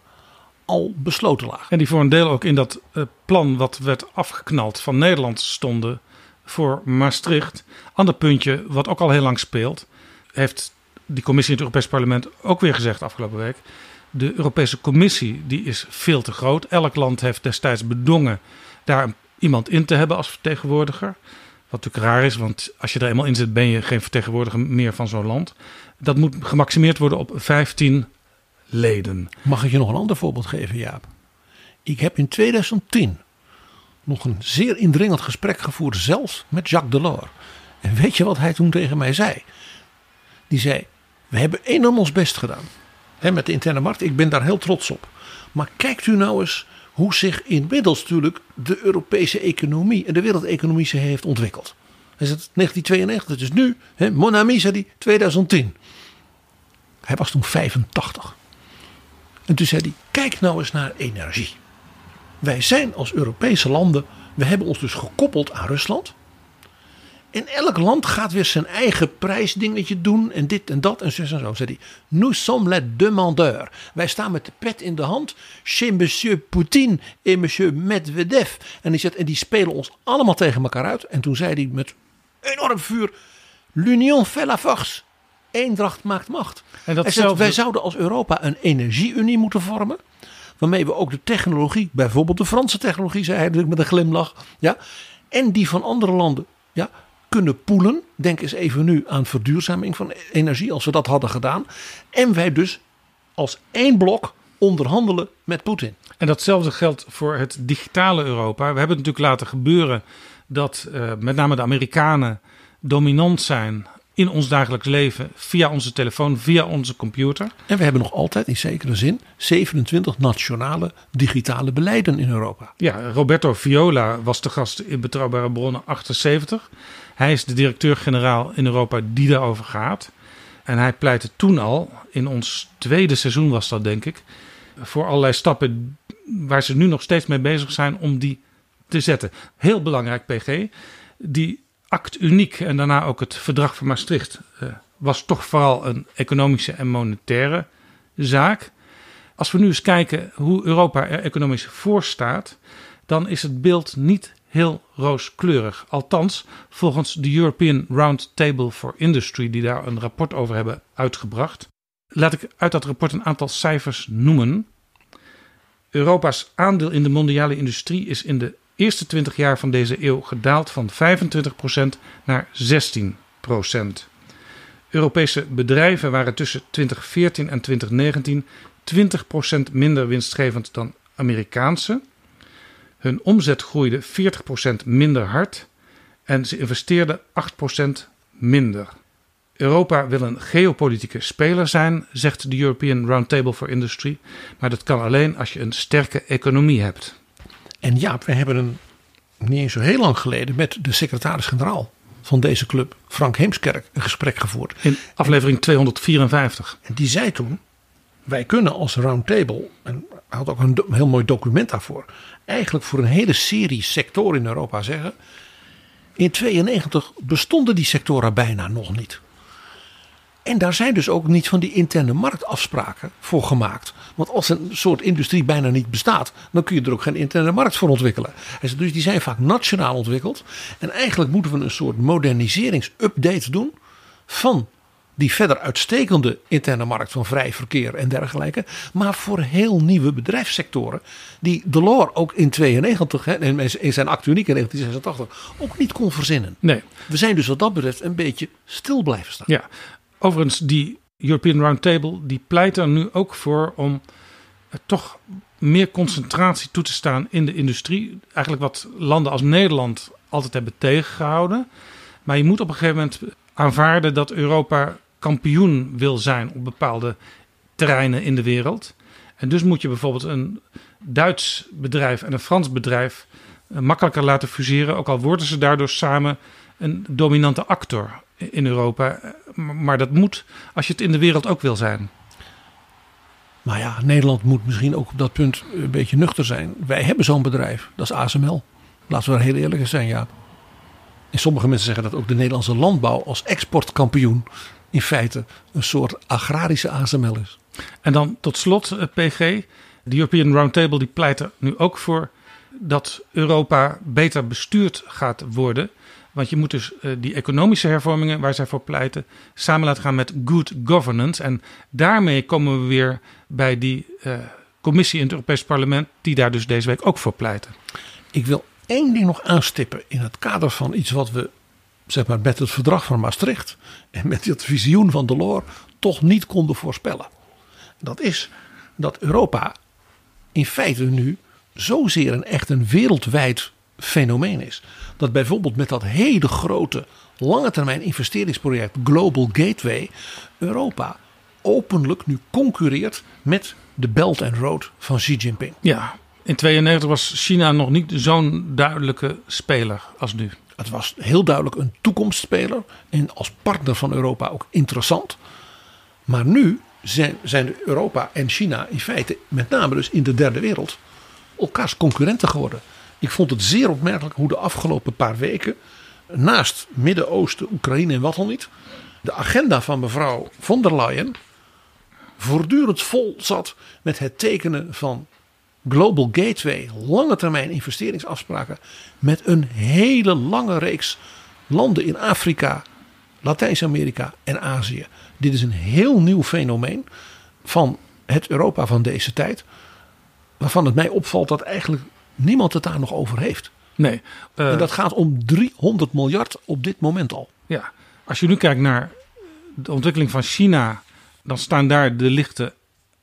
I: al besloten lagen.
H: En die voor een deel ook in dat uh, plan wat werd afgeknald van Nederland stonden voor Maastricht. Ander puntje wat ook al heel lang speelt, heeft die commissie in het Europees Parlement ook weer gezegd afgelopen week. De Europese Commissie die is veel te groot. Elk land heeft destijds bedongen daar iemand in te hebben als vertegenwoordiger. Wat natuurlijk raar is, want als je er eenmaal in zit, ben je geen vertegenwoordiger meer van zo'n land. Dat moet gemaximeerd worden op 15 leden.
I: Mag ik je nog een ander voorbeeld geven, Jaap? Ik heb in 2010 nog een zeer indringend gesprek gevoerd, zelfs met Jacques Delors. En weet je wat hij toen tegen mij zei? Die zei: We hebben enorm ons best gedaan hè, met de interne markt. Ik ben daar heel trots op. Maar kijkt u nou eens hoe zich inmiddels natuurlijk de Europese economie en de wereldeconomie zich heeft ontwikkeld. Hij zegt 1992, dus nu, hè, Mon ami zei hij 2010. Hij was toen 85. En toen zei hij: Kijk nou eens naar energie. Wij zijn als Europese landen, we hebben ons dus gekoppeld aan Rusland. En elk land gaat weer zijn eigen prijsdingetje doen en dit en dat en zo en zo. Zei hij, nous sommes les demandeurs. Wij staan met de pet in de hand chez monsieur Poutine en monsieur Medvedev. En die, zegt, en die spelen ons allemaal tegen elkaar uit. En toen zei hij met enorm vuur, l'union fait la force. Eendracht maakt macht. En dat zegt, wij zouden als Europa een energieunie moeten vormen. Waarmee we ook de technologie, bijvoorbeeld de Franse technologie, zei hij natuurlijk met een glimlach. Ja, en die van andere landen ja, kunnen poelen. Denk eens even nu aan verduurzaming van energie, als we dat hadden gedaan. En wij dus als één blok onderhandelen met Poetin.
H: En datzelfde geldt voor het digitale Europa. We hebben het natuurlijk laten gebeuren dat uh, met name de Amerikanen dominant zijn in ons dagelijks leven via onze telefoon, via onze computer.
I: En we hebben nog altijd in zekere zin 27 nationale digitale beleiden in Europa.
H: Ja, Roberto Viola was de gast in Betrouwbare Bronnen 78. Hij is de directeur-generaal in Europa die daarover gaat. En hij pleitte toen al, in ons tweede seizoen was dat denk ik, voor allerlei stappen waar ze nu nog steeds mee bezig zijn om die te zetten. Heel belangrijk, PG. Die act uniek en daarna ook het verdrag van Maastricht uh, was toch vooral een economische en monetaire zaak. Als we nu eens kijken hoe Europa er economisch voor staat, dan is het beeld niet heel rooskleurig. Althans, volgens de European Roundtable for Industry, die daar een rapport over hebben uitgebracht. Laat ik uit dat rapport een aantal cijfers noemen. Europa's aandeel in de mondiale industrie is in de eerste 20 jaar van deze eeuw gedaald van 25% naar 16%. Europese bedrijven waren tussen 2014 en 2019 20% minder winstgevend dan Amerikaanse. Hun omzet groeide 40% minder hard en ze investeerden 8% minder. Europa wil een geopolitieke speler zijn, zegt de European Roundtable for Industry, maar dat kan alleen als je een sterke economie hebt.
I: En ja, we hebben een niet eens zo heel lang geleden met de secretaris-generaal van deze club, Frank Heemskerk, een gesprek gevoerd.
H: In aflevering 254.
I: En die zei toen: Wij kunnen als roundtable, en had ook een heel mooi document daarvoor, eigenlijk voor een hele serie sectoren in Europa zeggen. In 92 bestonden die sectoren bijna nog niet. En daar zijn dus ook niet van die interne marktafspraken voor gemaakt. Want als een soort industrie bijna niet bestaat, dan kun je er ook geen interne markt voor ontwikkelen. Dus die zijn vaak nationaal ontwikkeld. En eigenlijk moeten we een soort moderniseringsupdate doen van die verder uitstekende interne markt van vrij verkeer en dergelijke. Maar voor heel nieuwe bedrijfssectoren. Die Delors ook in 92 hè, en in zijn act uniek in 1986 ook niet kon verzinnen.
H: Nee.
I: We zijn dus wat dat betreft een beetje stil blijven staan.
H: Ja, overigens, die European Roundtable die pleit er nu ook voor om toch meer concentratie toe te staan in de industrie. Eigenlijk wat landen als Nederland altijd hebben tegengehouden. Maar je moet op een gegeven moment aanvaarden dat Europa kampioen wil zijn op bepaalde terreinen in de wereld. En dus moet je bijvoorbeeld een Duits bedrijf en een Frans bedrijf eh, makkelijker laten fuseren. Ook al worden ze daardoor samen een dominante actor in Europa. Eh, Maar dat moet als je het in de wereld ook wil zijn.
I: Maar ja, Nederland moet misschien ook op dat punt een beetje nuchter zijn. Wij hebben zo'n bedrijf, dat is ASML. Laten we er heel eerlijk zijn, ja. En sommige mensen zeggen dat ook de Nederlandse landbouw als exportkampioen in feite een soort agrarische ASML is.
H: En dan tot slot, eh, PG. De European Roundtable die pleit er nu ook voor dat Europa beter bestuurd gaat worden. Want je moet dus eh, die economische hervormingen waar zij voor pleiten samen laten gaan met good governance. En daarmee komen we weer bij die eh, commissie in het Europees Parlement, die daar dus deze week ook voor pleiten.
I: Ik wil één ding nog aanstippen in het kader van iets wat we zeg maar, met het verdrag van Maastricht en met het visioen van Delors toch niet konden voorspellen. Dat is dat Europa in feite nu zozeer een echt een wereldwijd fenomeen is. Dat bijvoorbeeld met dat hele grote lange termijn investeringsproject Global Gateway Europa openlijk nu concurreert met de Belt and Road van Xi Jinping.
H: Ja, in 92 was China nog niet zo'n duidelijke speler als nu.
I: Het was heel duidelijk een toekomstspeler en als partner van Europa ook interessant. Maar nu zijn, zijn Europa en China in feite, met name dus in de derde wereld, elkaars concurrenten geworden. Ik vond het zeer opmerkelijk hoe de afgelopen paar weken, naast Midden-Oosten, Oekraïne en wat al niet, de agenda van mevrouw von der Leyen voortdurend vol zat met het tekenen van Global Gateway, lange termijn investeringsafspraken met een hele lange reeks landen in Afrika, Latijns-Amerika en Azië. Dit is een heel nieuw fenomeen van het Europa van deze tijd, waarvan het mij opvalt dat eigenlijk niemand het daar nog over heeft.
H: Nee. eh,
I: en dat gaat om 300 miljard op dit moment al.
H: Ja, als je nu kijkt naar de ontwikkeling van China, dan staan daar de lichten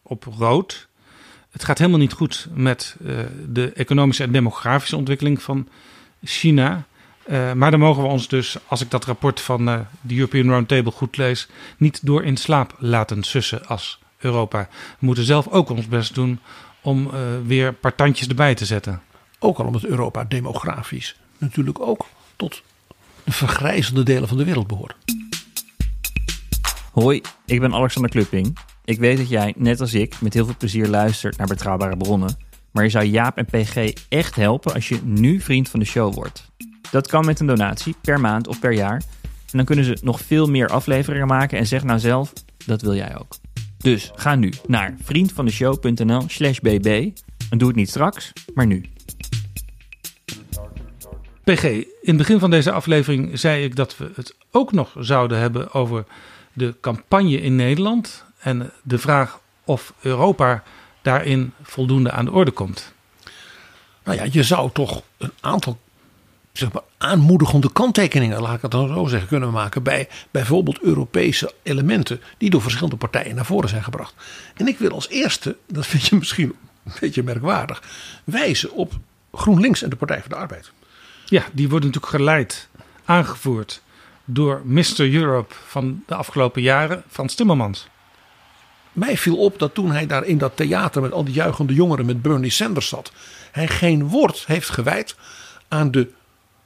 H: op rood. Het gaat helemaal niet goed met eh, de economische en demografische ontwikkeling van China. Eh, maar dan mogen we ons dus, als ik dat rapport van eh, de European Roundtable goed lees, niet door in slaap laten sussen als Europa. We moeten zelf ook ons best doen om eh, weer een paar tandjes erbij te zetten.
I: Ook al omdat Europa demografisch natuurlijk ook tot de vergrijzende delen van de wereld behoort.
O: Hoi, ik ben Alexander Klupping. Ik weet dat jij, net als ik, met heel veel plezier luistert naar betrouwbare bronnen. Maar je zou Jaap en PG echt helpen als je nu vriend van de show wordt. Dat kan met een donatie, per maand of per jaar. En dan kunnen ze nog veel meer afleveringen maken en zeg nou zelf, dat wil jij ook. Dus ga nu naar vriendvandeshow.nl slash bb. En doe het niet straks, maar nu.
H: PG, in het begin van deze aflevering zei ik dat we het ook nog zouden hebben over de campagne in Nederland en de vraag of Europa daarin voldoende aan de orde komt.
I: Nou ja, je zou toch een aantal zeg maar, aanmoedigende kanttekeningen, laat ik het dan zo zeggen, kunnen maken bij bijvoorbeeld Europese elementen die door verschillende partijen naar voren zijn gebracht. En ik wil als eerste, dat vind je misschien een beetje merkwaardig, wijzen op GroenLinks en de Partij van de Arbeid.
H: Ja, die worden natuurlijk geleid, aangevoerd door Mr. Europe van de afgelopen jaren, Frans Timmermans.
I: Mij viel op dat toen hij daar in dat theater met al die juichende jongeren met Bernie Sanders zat, hij geen woord heeft gewijd aan de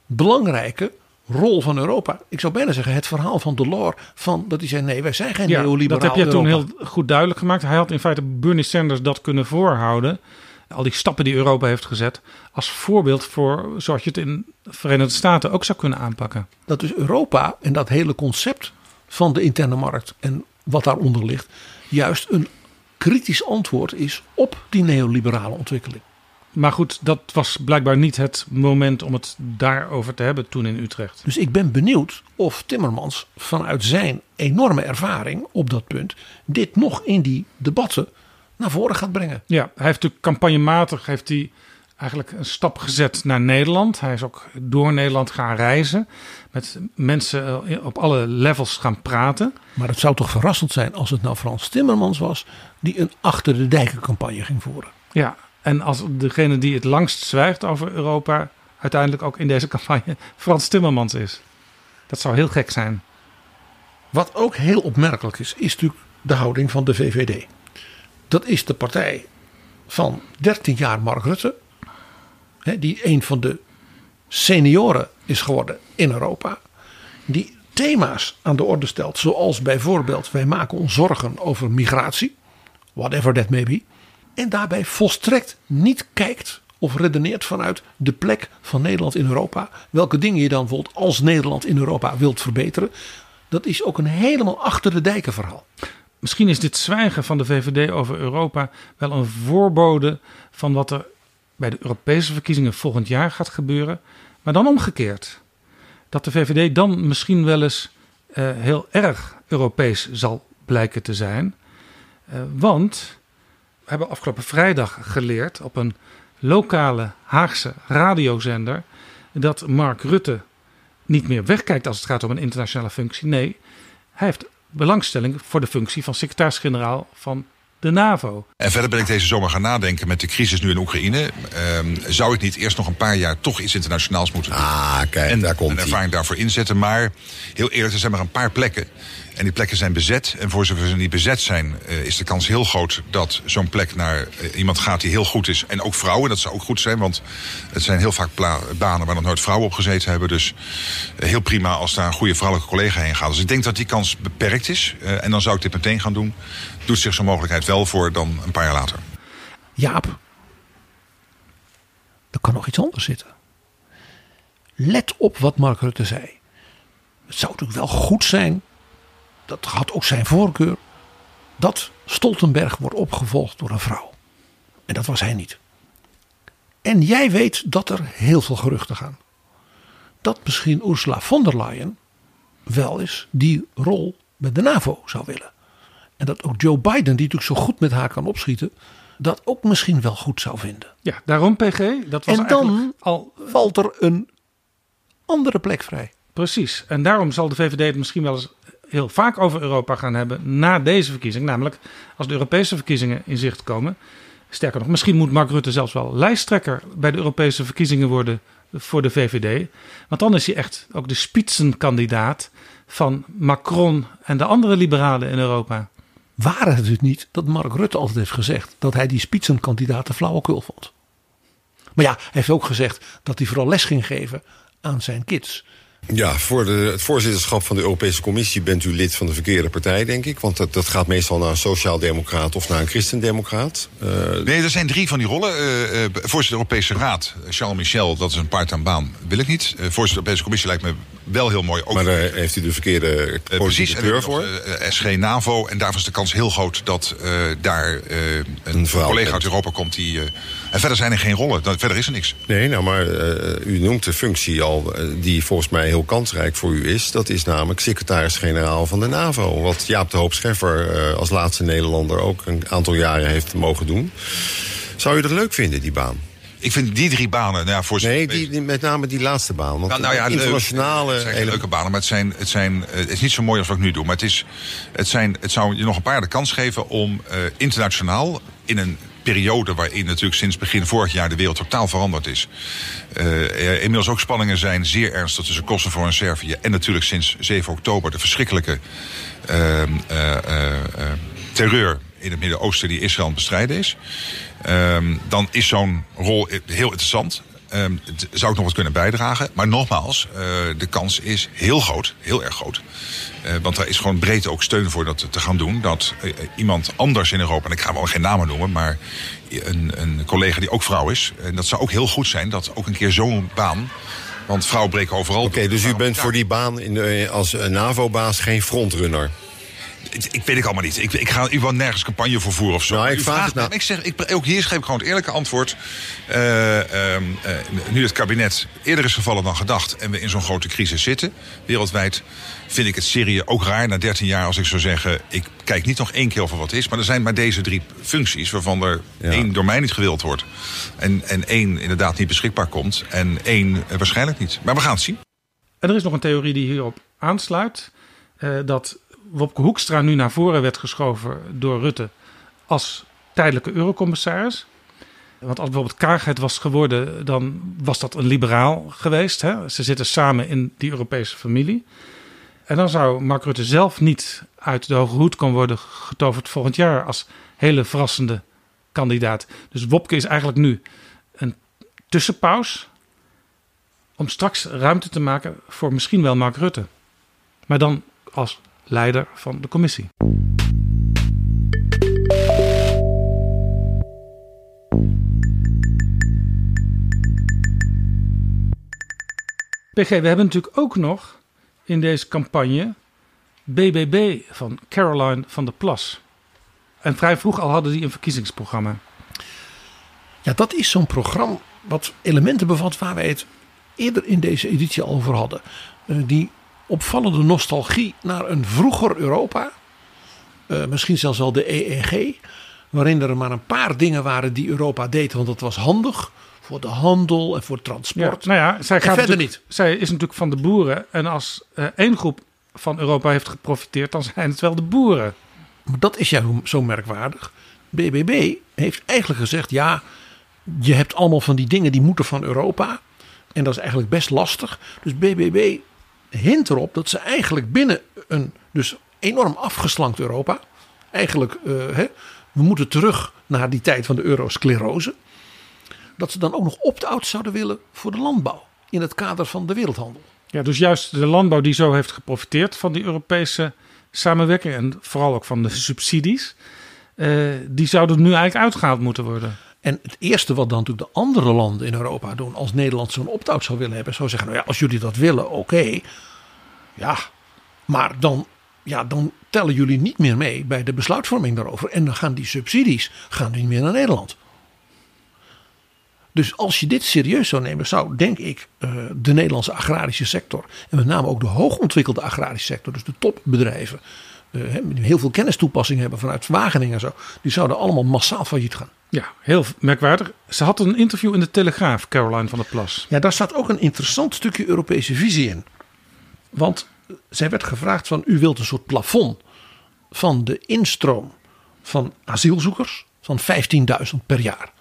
I: belangrijke rol van Europa. Ik zou bijna zeggen het verhaal van Delors. Van, dat hij zei nee wij zijn geen
H: Ja,
I: neoliberaal
H: dat heb je toen heel goed duidelijk gemaakt. Hij had in feite Bernie Sanders dat kunnen voorhouden. Al die stappen die Europa heeft gezet. Als voorbeeld voor zoals je het in de Verenigde Staten ook zou kunnen aanpakken.
I: Dat dus Europa en dat hele concept van de interne markt en wat daaronder ligt, juist een kritisch antwoord is op die neoliberale ontwikkeling.
H: Maar goed, dat was blijkbaar niet het moment om het daarover te hebben toen in Utrecht.
I: Dus ik ben benieuwd of Timmermans vanuit zijn enorme ervaring op dat punt dit nog in die debatten naar voren gaat brengen.
H: Ja, hij heeft natuurlijk campagnematig heeft hij eigenlijk een stap gezet naar Nederland. Hij is ook door Nederland gaan reizen. Met mensen eh, op alle levels gaan praten.
I: Maar het zou toch verrassend zijn als het nou Frans Timmermans was die een achter de dijken campagne ging voeren.
H: Ja, en als degene die het langst zwijgt over Europa uiteindelijk ook in deze campagne Frans Timmermans is. Dat zou heel gek zijn.
I: Wat ook heel opmerkelijk is, is natuurlijk de houding van de VVD. Dat is de partij van 13 jaar Mark Rutte, die een van de senioren is geworden in Europa. Die thema's aan de orde stelt, zoals bijvoorbeeld wij maken ons zorgen over migratie, whatever that may be. En daarbij volstrekt niet kijkt of redeneert vanuit de plek van Nederland in Europa. Welke dingen je dan bijvoorbeeld als Nederland in Europa wilt verbeteren. Dat is ook een helemaal achter de dijken verhaal.
H: Misschien is dit zwijgen van de VVD over Europa wel een voorbode van wat er bij de Europese verkiezingen volgend jaar gaat gebeuren. Maar dan omgekeerd. Dat de VVD dan misschien wel eens eh, heel erg Europees zal blijken te zijn. Eh, want we hebben afgelopen vrijdag geleerd op een lokale Haagse radiozender dat Mark Rutte niet meer wegkijkt als het gaat om een internationale functie. Nee, hij heeft belangstelling voor de functie van secretaris-generaal van de NAVO.
P: En verder ben ik deze zomer gaan nadenken met de crisis nu in Oekraïne. Ehm, zou ik niet eerst nog een paar jaar toch iets internationaals moeten doen?
Q: Ah, kijk,
P: en
Q: daar komt
P: een ervaring daarvoor inzetten. Maar heel eerlijk, er zijn maar een paar plekken. En die plekken zijn bezet. En voor zover ze niet bezet zijn, eh, is de kans heel groot dat zo'n plek naar eh, iemand gaat die heel goed is. En ook vrouwen, dat zou ook goed zijn. Want het zijn heel vaak banen waar nog nooit vrouwen op gezeten hebben. Dus eh, heel prima als daar een goede vrouwelijke collega heen gaat. Dus ik denk dat die kans beperkt is. Eh, en dan zou ik dit meteen gaan doen. Doet zich zo'n mogelijkheid wel voor dan een paar jaar later.
I: Jaap, er kan nog iets anders zitten. Let op wat Mark Rutte zei. Het zou natuurlijk wel goed zijn, dat had ook zijn voorkeur, dat Stoltenberg wordt opgevolgd door een vrouw. En dat was hij niet. En jij weet dat er heel veel geruchten gaan. Dat misschien Ursula von der Leyen wel eens die rol bij de NAVO zou willen. En dat ook Joe Biden, die natuurlijk zo goed met haar kan opschieten, dat ook misschien wel goed zou vinden.
H: Ja, daarom PG. Dat was
I: en dan
H: al
I: valt er een andere plek vrij.
H: Precies. En daarom zal de VVD het misschien wel eens heel vaak over Europa gaan hebben na deze verkiezing. Namelijk als de Europese verkiezingen in zicht komen. Sterker nog, misschien moet Mark Rutte zelfs wel lijsttrekker bij de Europese verkiezingen worden voor de VVD. Want dan is hij echt ook de spitsenkandidaat van Macron en de andere liberalen in Europa.
I: Waren het dus niet dat Mark Rutte altijd heeft gezegd dat hij die spitsenkandidaten flauwekul vond. Maar ja, hij heeft ook gezegd dat hij vooral les ging geven aan zijn kids.
Q: Ja, voor de, het voorzitterschap van de Europese Commissie bent u lid van de verkeerde partij, denk ik. Want dat, dat gaat meestal naar een sociaaldemocraat of naar een christendemocraat. Uh,
P: Nee, er zijn drie van die rollen. Uh, uh, voorzitter Europese Raad, Charles Michel, dat is een part-time baan. Wil ik niet. Voorzitter Europese Commissie lijkt me wel heel mooi. Ook
Q: maar daar heeft u de verkeerde
P: precies,
Q: kleur
P: en
Q: voor.
P: SG NAVO. En daarvoor is de kans heel groot dat daar een, een collega uit Europa komt die. En verder zijn er geen rollen. Dan, verder is er niks.
Q: Nee, nou, maar uh, u noemt de functie al die volgens mij heel kansrijk voor u is. Dat is namelijk secretaris-generaal van de NAVO. Wat Jaap de Hoop Scheffer uh, als laatste Nederlander ook een aantal jaren heeft mogen doen. Zou u dat leuk vinden, die baan?
P: Ik vind die drie banen, nou ja, voor
Q: Nee, die, die, met name die laatste baan. Want
P: nou, nou ja,
Q: internationale.
P: Het zijn hele... leuke banen, maar het, zijn, het, zijn, het is niet zo mooi als wat ik nu doe. Maar het, is, het, zijn, het zou je nog een paar de kans geven om uh, internationaal in een periode waarin natuurlijk sinds begin vorig jaar de wereld totaal veranderd is. Uh, inmiddels ook spanningen zijn zeer ernstig tussen Kosovo en Servië. En natuurlijk sinds 7 oktober de verschrikkelijke uh, uh, terreur in het Midden-Oosten die Israël bestrijden is. Um, dan is zo'n rol heel interessant. Ehm, het zou ik nog wat kunnen bijdragen. Maar nogmaals, eh, de kans is heel groot, heel erg groot. Eh, want er is gewoon breed ook steun voor dat te gaan doen. Dat eh, iemand anders in Europa, en ik ga wel geen namen noemen, maar een, een collega die ook vrouw is. En dat zou ook heel goed zijn dat ook een keer zo'n baan. Want vrouwen breken overal.
Q: Oké, dus u bent voor die baan in de, als NAVO-baas geen frontrunner?
P: Ik, ik weet ik allemaal niet. Ik, ik ga ik wil nergens campagne voor voeren of zo.
Q: Nou, ik
P: U
Q: vraag
P: vraagt
Q: het nou-
P: Ik zeg, ik, ook hier schreef ik gewoon het eerlijke antwoord. Eh, ehm, eh, nu het kabinet eerder is gevallen dan gedacht... en we in zo'n grote crisis zitten, wereldwijd... vind ik het Syrië ook raar na 13 jaar als ik zou zeggen... ik kijk niet nog één keer of er wat is. Maar er zijn maar deze drie functies... waarvan er één door mij niet gewild wordt. En, en één inderdaad niet beschikbaar komt. En één eh, waarschijnlijk niet. Maar we gaan het zien.
H: En er is nog een theorie die hierop aansluit. eh, dat Wopke Hoekstra nu naar voren werd geschoven door Rutte als tijdelijke eurocommissaris. Want als bijvoorbeeld Kaag het was geworden, dan was dat een liberaal geweest. Hè? Ze zitten samen in die Europese familie. En dan zou Mark Rutte zelf niet uit de hoge hoed kunnen worden getoverd volgend jaar als hele verrassende kandidaat. Dus Wopke is eigenlijk nu een tussenpaus om straks ruimte te maken voor misschien wel Mark Rutte. Maar dan als leider van de commissie. PG, we hebben natuurlijk ook nog in deze campagne BBB van Caroline van der Plas. En vrij vroeg al hadden die een verkiezingsprogramma.
I: Ja, dat is zo'n programma wat elementen bevat waar wij het eerder in deze editie al over hadden. Eh, die opvallende nostalgie naar een vroeger Europa. Eh, misschien zelfs wel de EEG. Waarin er maar een paar dingen waren die Europa deed. Want dat was handig voor de handel en voor transport.
H: Ja, nou ja, zij, gaat
I: verder
H: natuurlijk- Zij is natuurlijk van de boeren. En als eh, één groep van Europa heeft geprofiteerd, dan zijn het wel de boeren.
I: Maar dat is jou zo merkwaardig. BBB heeft eigenlijk gezegd: ja, je hebt allemaal van die dingen die moeten van Europa. En dat is eigenlijk best lastig. Dus BBB hint erop dat ze eigenlijk binnen een dus enorm afgeslankt Europa. Eigenlijk, eh, hè, we moeten terug naar die tijd van de eurosclerose. Dat ze dan ook nog opt-out zouden willen voor de landbouw. In het kader van de wereldhandel.
H: Ja, dus juist de landbouw die zo heeft geprofiteerd van die Europese samenwerking. En vooral ook van de subsidies. eh, die zouden nu eigenlijk uitgehaald moeten worden.
I: En het eerste wat dan natuurlijk de andere landen in Europa doen als Nederland zo'n opt-out zou willen hebben, zou zeggen: nou ja, als jullie dat willen, oké. Ja, maar dan, ja, dan tellen jullie niet meer mee bij de besluitvorming daarover. En dan gaan die subsidies gaan niet meer naar Nederland. Dus als je dit serieus zou nemen, zou denk ik eh, de Nederlandse agrarische sector. En met name ook de hoogontwikkelde agrarische sector, dus de topbedrijven. Eh, heel veel kennistoepassing hebben vanuit Wageningen en zo. Die zouden allemaal massaal failliet gaan.
H: Ja, heel merkwaardig. Ze had een interview in de Telegraaf, Caroline van der Plas.
I: Ja, daar staat ook een interessant stukje Europese visie in. Want zij werd gevraagd van u wilt een soort plafond van de instroom van asielzoekers van 15.000 per jaar.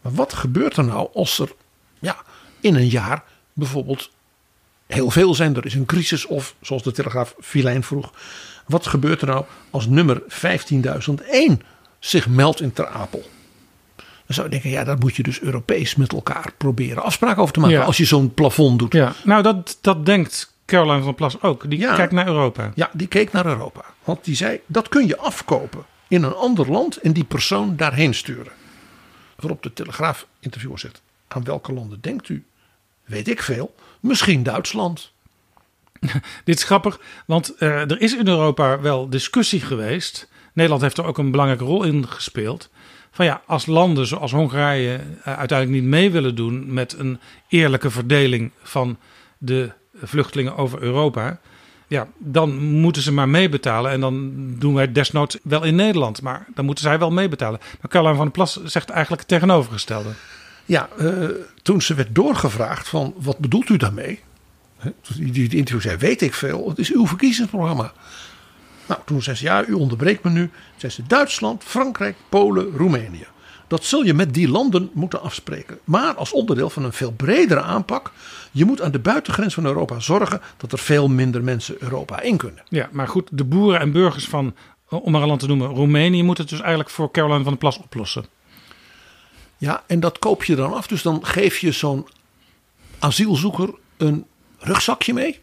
I: Maar wat gebeurt er nou als er ja, in een jaar bijvoorbeeld heel veel zijn? Er is een crisis of zoals de Telegraaf Filijn vroeg. Wat gebeurt er nou als nummer 15.001 zich meldt in Ter Apel? Dan zou je denken, ja, daar moet je dus Europees met elkaar proberen afspraken over te maken.
H: Ja.
I: Als je zo'n plafond doet.
H: Ja, nou dat, dat denkt Caroline van Plas ook. Die kijkt naar Europa.
I: Ja, die keek naar Europa. Want die zei, dat kun je afkopen in een ander land en die persoon daarheen sturen. Waarop de Telegraaf interviewer zegt, aan welke landen denkt u? Weet ik veel. Misschien Duitsland.
H: Dit is grappig, want eh, er is in Europa wel discussie geweest. Nederland heeft er ook een belangrijke rol in gespeeld. Van ja, als landen zoals Hongarije eh, uiteindelijk niet mee willen doen met een eerlijke verdeling van de vluchtelingen over Europa. Ja, dan moeten ze maar meebetalen. En dan doen wij desnoods wel in Nederland. Maar dan moeten zij wel meebetalen. Maar Caroline van der Plas zegt eigenlijk het tegenovergestelde.
I: Ja, eh, toen ze werd doorgevraagd van wat bedoelt u daarmee? Die, die interview zei, weet ik veel. Het is uw verkiezingsprogramma. Nou, toen zei ze, ja, u onderbreekt me nu. Zei ze, Duitsland, Frankrijk, Polen, Roemenië. Dat zul je met die landen moeten afspreken. Maar als onderdeel van een veel bredere aanpak. Je moet aan de buitengrens van Europa zorgen dat er veel minder mensen Europa in kunnen.
H: Ja, maar goed, de boeren en burgers van, om maar een land te noemen, Roemenië moeten het dus eigenlijk voor Caroline van der Plas oplossen.
I: Ja, en dat koop je dan af. Dus dan geef je zo'n asielzoeker een rugzakje mee?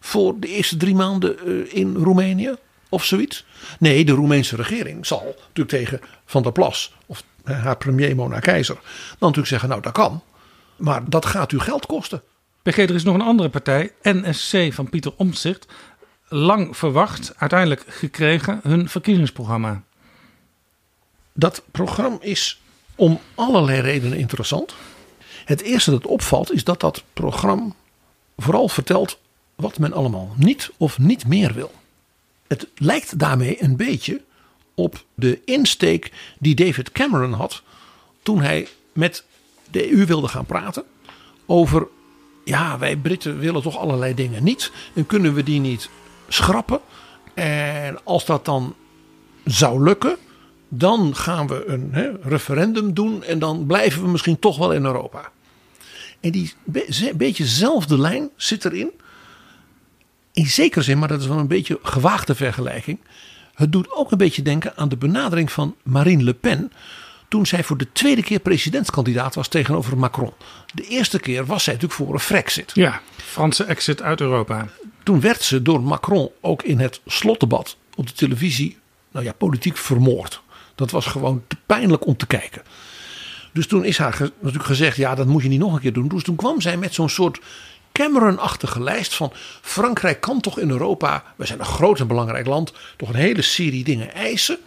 I: Voor de eerste drie maanden eh, in Roemenië of zoiets? Nee, de Roemeense regering zal natuurlijk tegen Van der Plas of haar premier Mona Keizer dan natuurlijk zeggen: Nou, dat kan. Maar dat gaat u geld kosten.
H: PG, er is nog een andere partij, NSC van Pieter Omtzigt. Lang verwacht, uiteindelijk gekregen, hun verkiezingsprogramma.
I: Dat programma is om allerlei redenen interessant. Het eerste dat opvalt is dat dat programma vooral vertelt wat men allemaal niet of niet meer wil. Het lijkt daarmee een beetje op de insteek die David Cameron had toen hij met de EU wilde gaan praten over ja, wij Britten willen toch allerlei dingen niet en kunnen we die niet schrappen? En als dat dan zou lukken, dan gaan we een referendum doen en dan blijven we misschien toch wel in Europa. En die be beetje zelfde lijn zit erin. In zekere zin, maar dat is wel een beetje gewaagde vergelijking. Het doet ook een beetje denken aan de benadering van Marine Le Pen. Toen zij voor de tweede keer presidentskandidaat was tegenover Macron. De eerste keer was zij natuurlijk voor een Frexit.
H: Ja, Franse exit uit Europa.
I: Toen werd ze door Macron ook in het slotdebat op de televisie, nou ja, politiek vermoord. Dat was gewoon te pijnlijk om te kijken. Dus toen is haar natuurlijk gezegd: ja, dat moet je niet nog een keer doen. Dus toen kwam zij met zo'n soort Cameron-achtige lijst van Frankrijk kan toch in Europa, we zijn een groot en belangrijk land, toch een hele serie dingen eisen.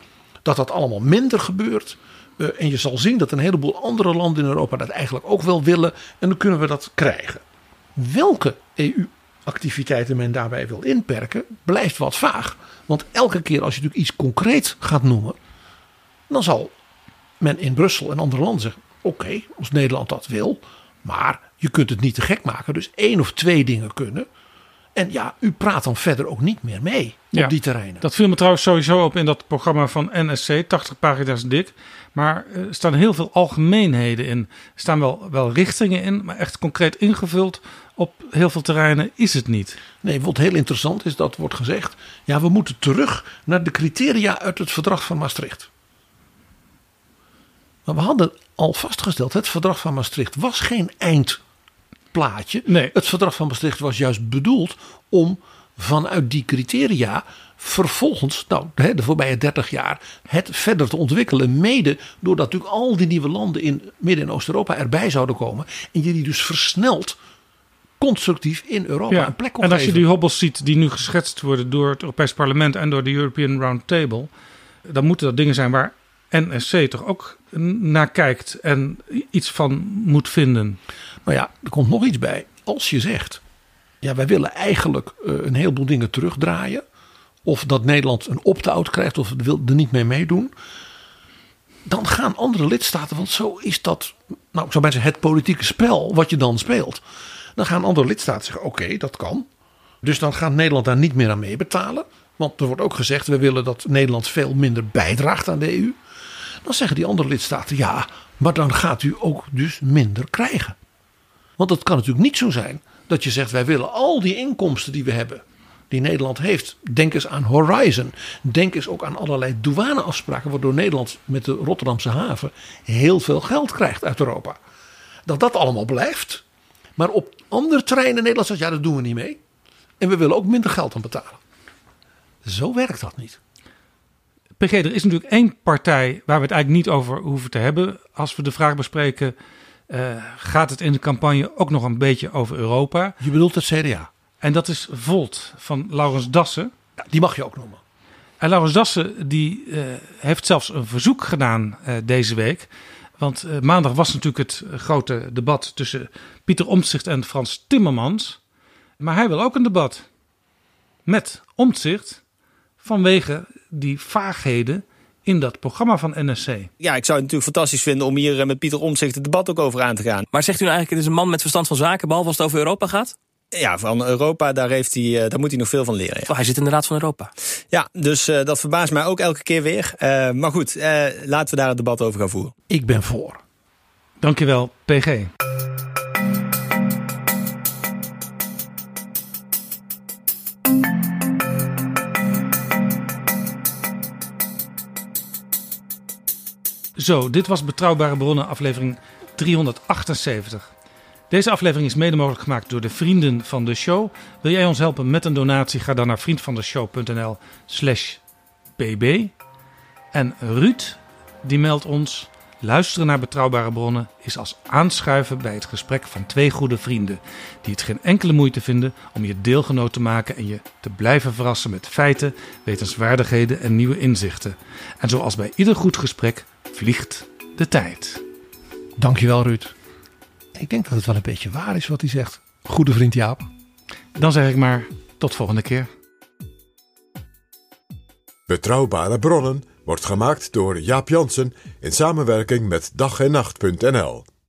I: Dat dat allemaal minder gebeurt. Uh, en je zal zien dat een heleboel andere landen in Europa dat eigenlijk ook wel willen. En dan kunnen we dat krijgen. Welke EU-activiteiten men daarbij wil inperken, blijft wat vaag. Want elke keer als je natuurlijk iets concreet gaat noemen, dan zal men in Brussel en andere landen zeggen: oké, als Nederland dat wil, maar je kunt het niet te gek maken. Dus één of twee dingen kunnen. En ja, u praat dan verder ook niet meer mee op die terreinen.
H: Dat viel me trouwens sowieso op in dat programma van NSC, 80 pagina's dik. Maar er staan heel veel algemeenheden in. Er staan wel, wel richtingen in, maar echt concreet ingevuld op heel veel terreinen is het niet.
I: Nee, wat heel interessant is, dat wordt gezegd. Ja, we moeten terug naar de criteria uit het verdrag van Maastricht. Maar we hadden al vastgesteld, het verdrag van Maastricht was geen eindplaatje.
H: Nee.
I: Het verdrag van Maastricht was juist bedoeld om vanuit die criteria vervolgens, nou, de voorbije 30 jaar, het verder te ontwikkelen. Mede doordat natuurlijk al die nieuwe landen in Midden- en Oost-Europa erbij zouden komen. En je die dus versneld constructief in Europa
H: Ja,
I: een plek kon
H: en als je die hobbels ziet die nu geschetst worden door het Europees Parlement en door de European Round Table, dan moeten dat dingen zijn waar NSC toch ook naar kijkt en iets van moet vinden.
I: Maar ja, er komt nog iets bij. Als je zegt, ja, wij willen eigenlijk eh, een heleboel dingen terugdraaien. Of dat Nederland een opt-out krijgt of wil er niet mee meedoen. Dan gaan andere lidstaten, want zo is dat, nou ik zou het politieke spel wat je dan speelt. Dan gaan andere lidstaten zeggen, oké, dat kan. Dus dan gaat Nederland daar niet meer aan meebetalen. Want er wordt ook gezegd, we willen dat Nederland veel minder bijdraagt aan de EU. Dan zeggen die andere lidstaten, ja, maar dan gaat u ook dus minder krijgen. Want het kan natuurlijk niet zo zijn dat je zegt, wij willen al die inkomsten die we hebben, die Nederland heeft. Denk eens aan Horizon. Denk eens ook aan allerlei douaneafspraken, waardoor Nederland met de Rotterdamse haven heel veel geld krijgt uit Europa. Dat dat allemaal blijft. Maar op andere terreinen in Nederland zegt, ja, dat doen we niet mee. En we willen ook minder geld aan betalen. Zo werkt dat niet.
H: PG, er is natuurlijk één partij waar we het eigenlijk niet over hoeven te hebben. Als we de vraag bespreken, eh, gaat het in de campagne ook nog een beetje over Europa?
I: Je bedoelt het CDA?
H: En dat is Volt van Laurens Dassen.
I: Ja, die mag je ook noemen.
H: En Laurens Dassen die, eh, heeft zelfs een verzoek gedaan eh, deze week. Want maandag was natuurlijk het grote debat tussen Pieter Omtzigt en Frans Timmermans. Maar hij wil ook een debat met Omtzigt vanwege die vaagheden in dat programma van NSC.
R: Ja, ik zou het natuurlijk fantastisch vinden om hier eh, met Pieter Omtzigt het debat ook over aan te gaan.
S: Maar zegt u nou eigenlijk, het is een man met verstand van zaken, behalve als het over Europa gaat?
R: Ja, van Europa, daar, heeft hij, eh, daar moet hij nog veel van leren. ja.
S: Oh, hij zit in de Raad van Europa.
R: Ja, dus eh, dat verbaast mij ook elke keer weer. Eh, maar goed, eh, laten we daar het debat over gaan voeren.
I: Ik ben voor.
H: Dankjewel, PG. Zo, dit was Betrouwbare Bronnen, aflevering 378. Deze aflevering is mede mogelijk gemaakt door de vrienden van de show. Wil jij ons helpen met een donatie? Ga dan naar vriendvandeshow.nl slash pb. En Ruud, die meldt ons... Luisteren naar betrouwbare bronnen is als aanschuiven bij het gesprek van twee goede vrienden... die het geen enkele moeite vinden om je deelgenoot te maken... en je te blijven verrassen met feiten, wetenswaardigheden en nieuwe inzichten. En zoals bij ieder goed gesprek vliegt de tijd.
I: Dankjewel Ruud. Ik denk dat het wel een beetje waar is wat hij zegt. Goede vriend Jaap.
H: Dan zeg ik maar tot volgende keer.
G: Betrouwbare bronnen wordt gemaakt door Jaap Jansen in samenwerking met dag en nacht.nl.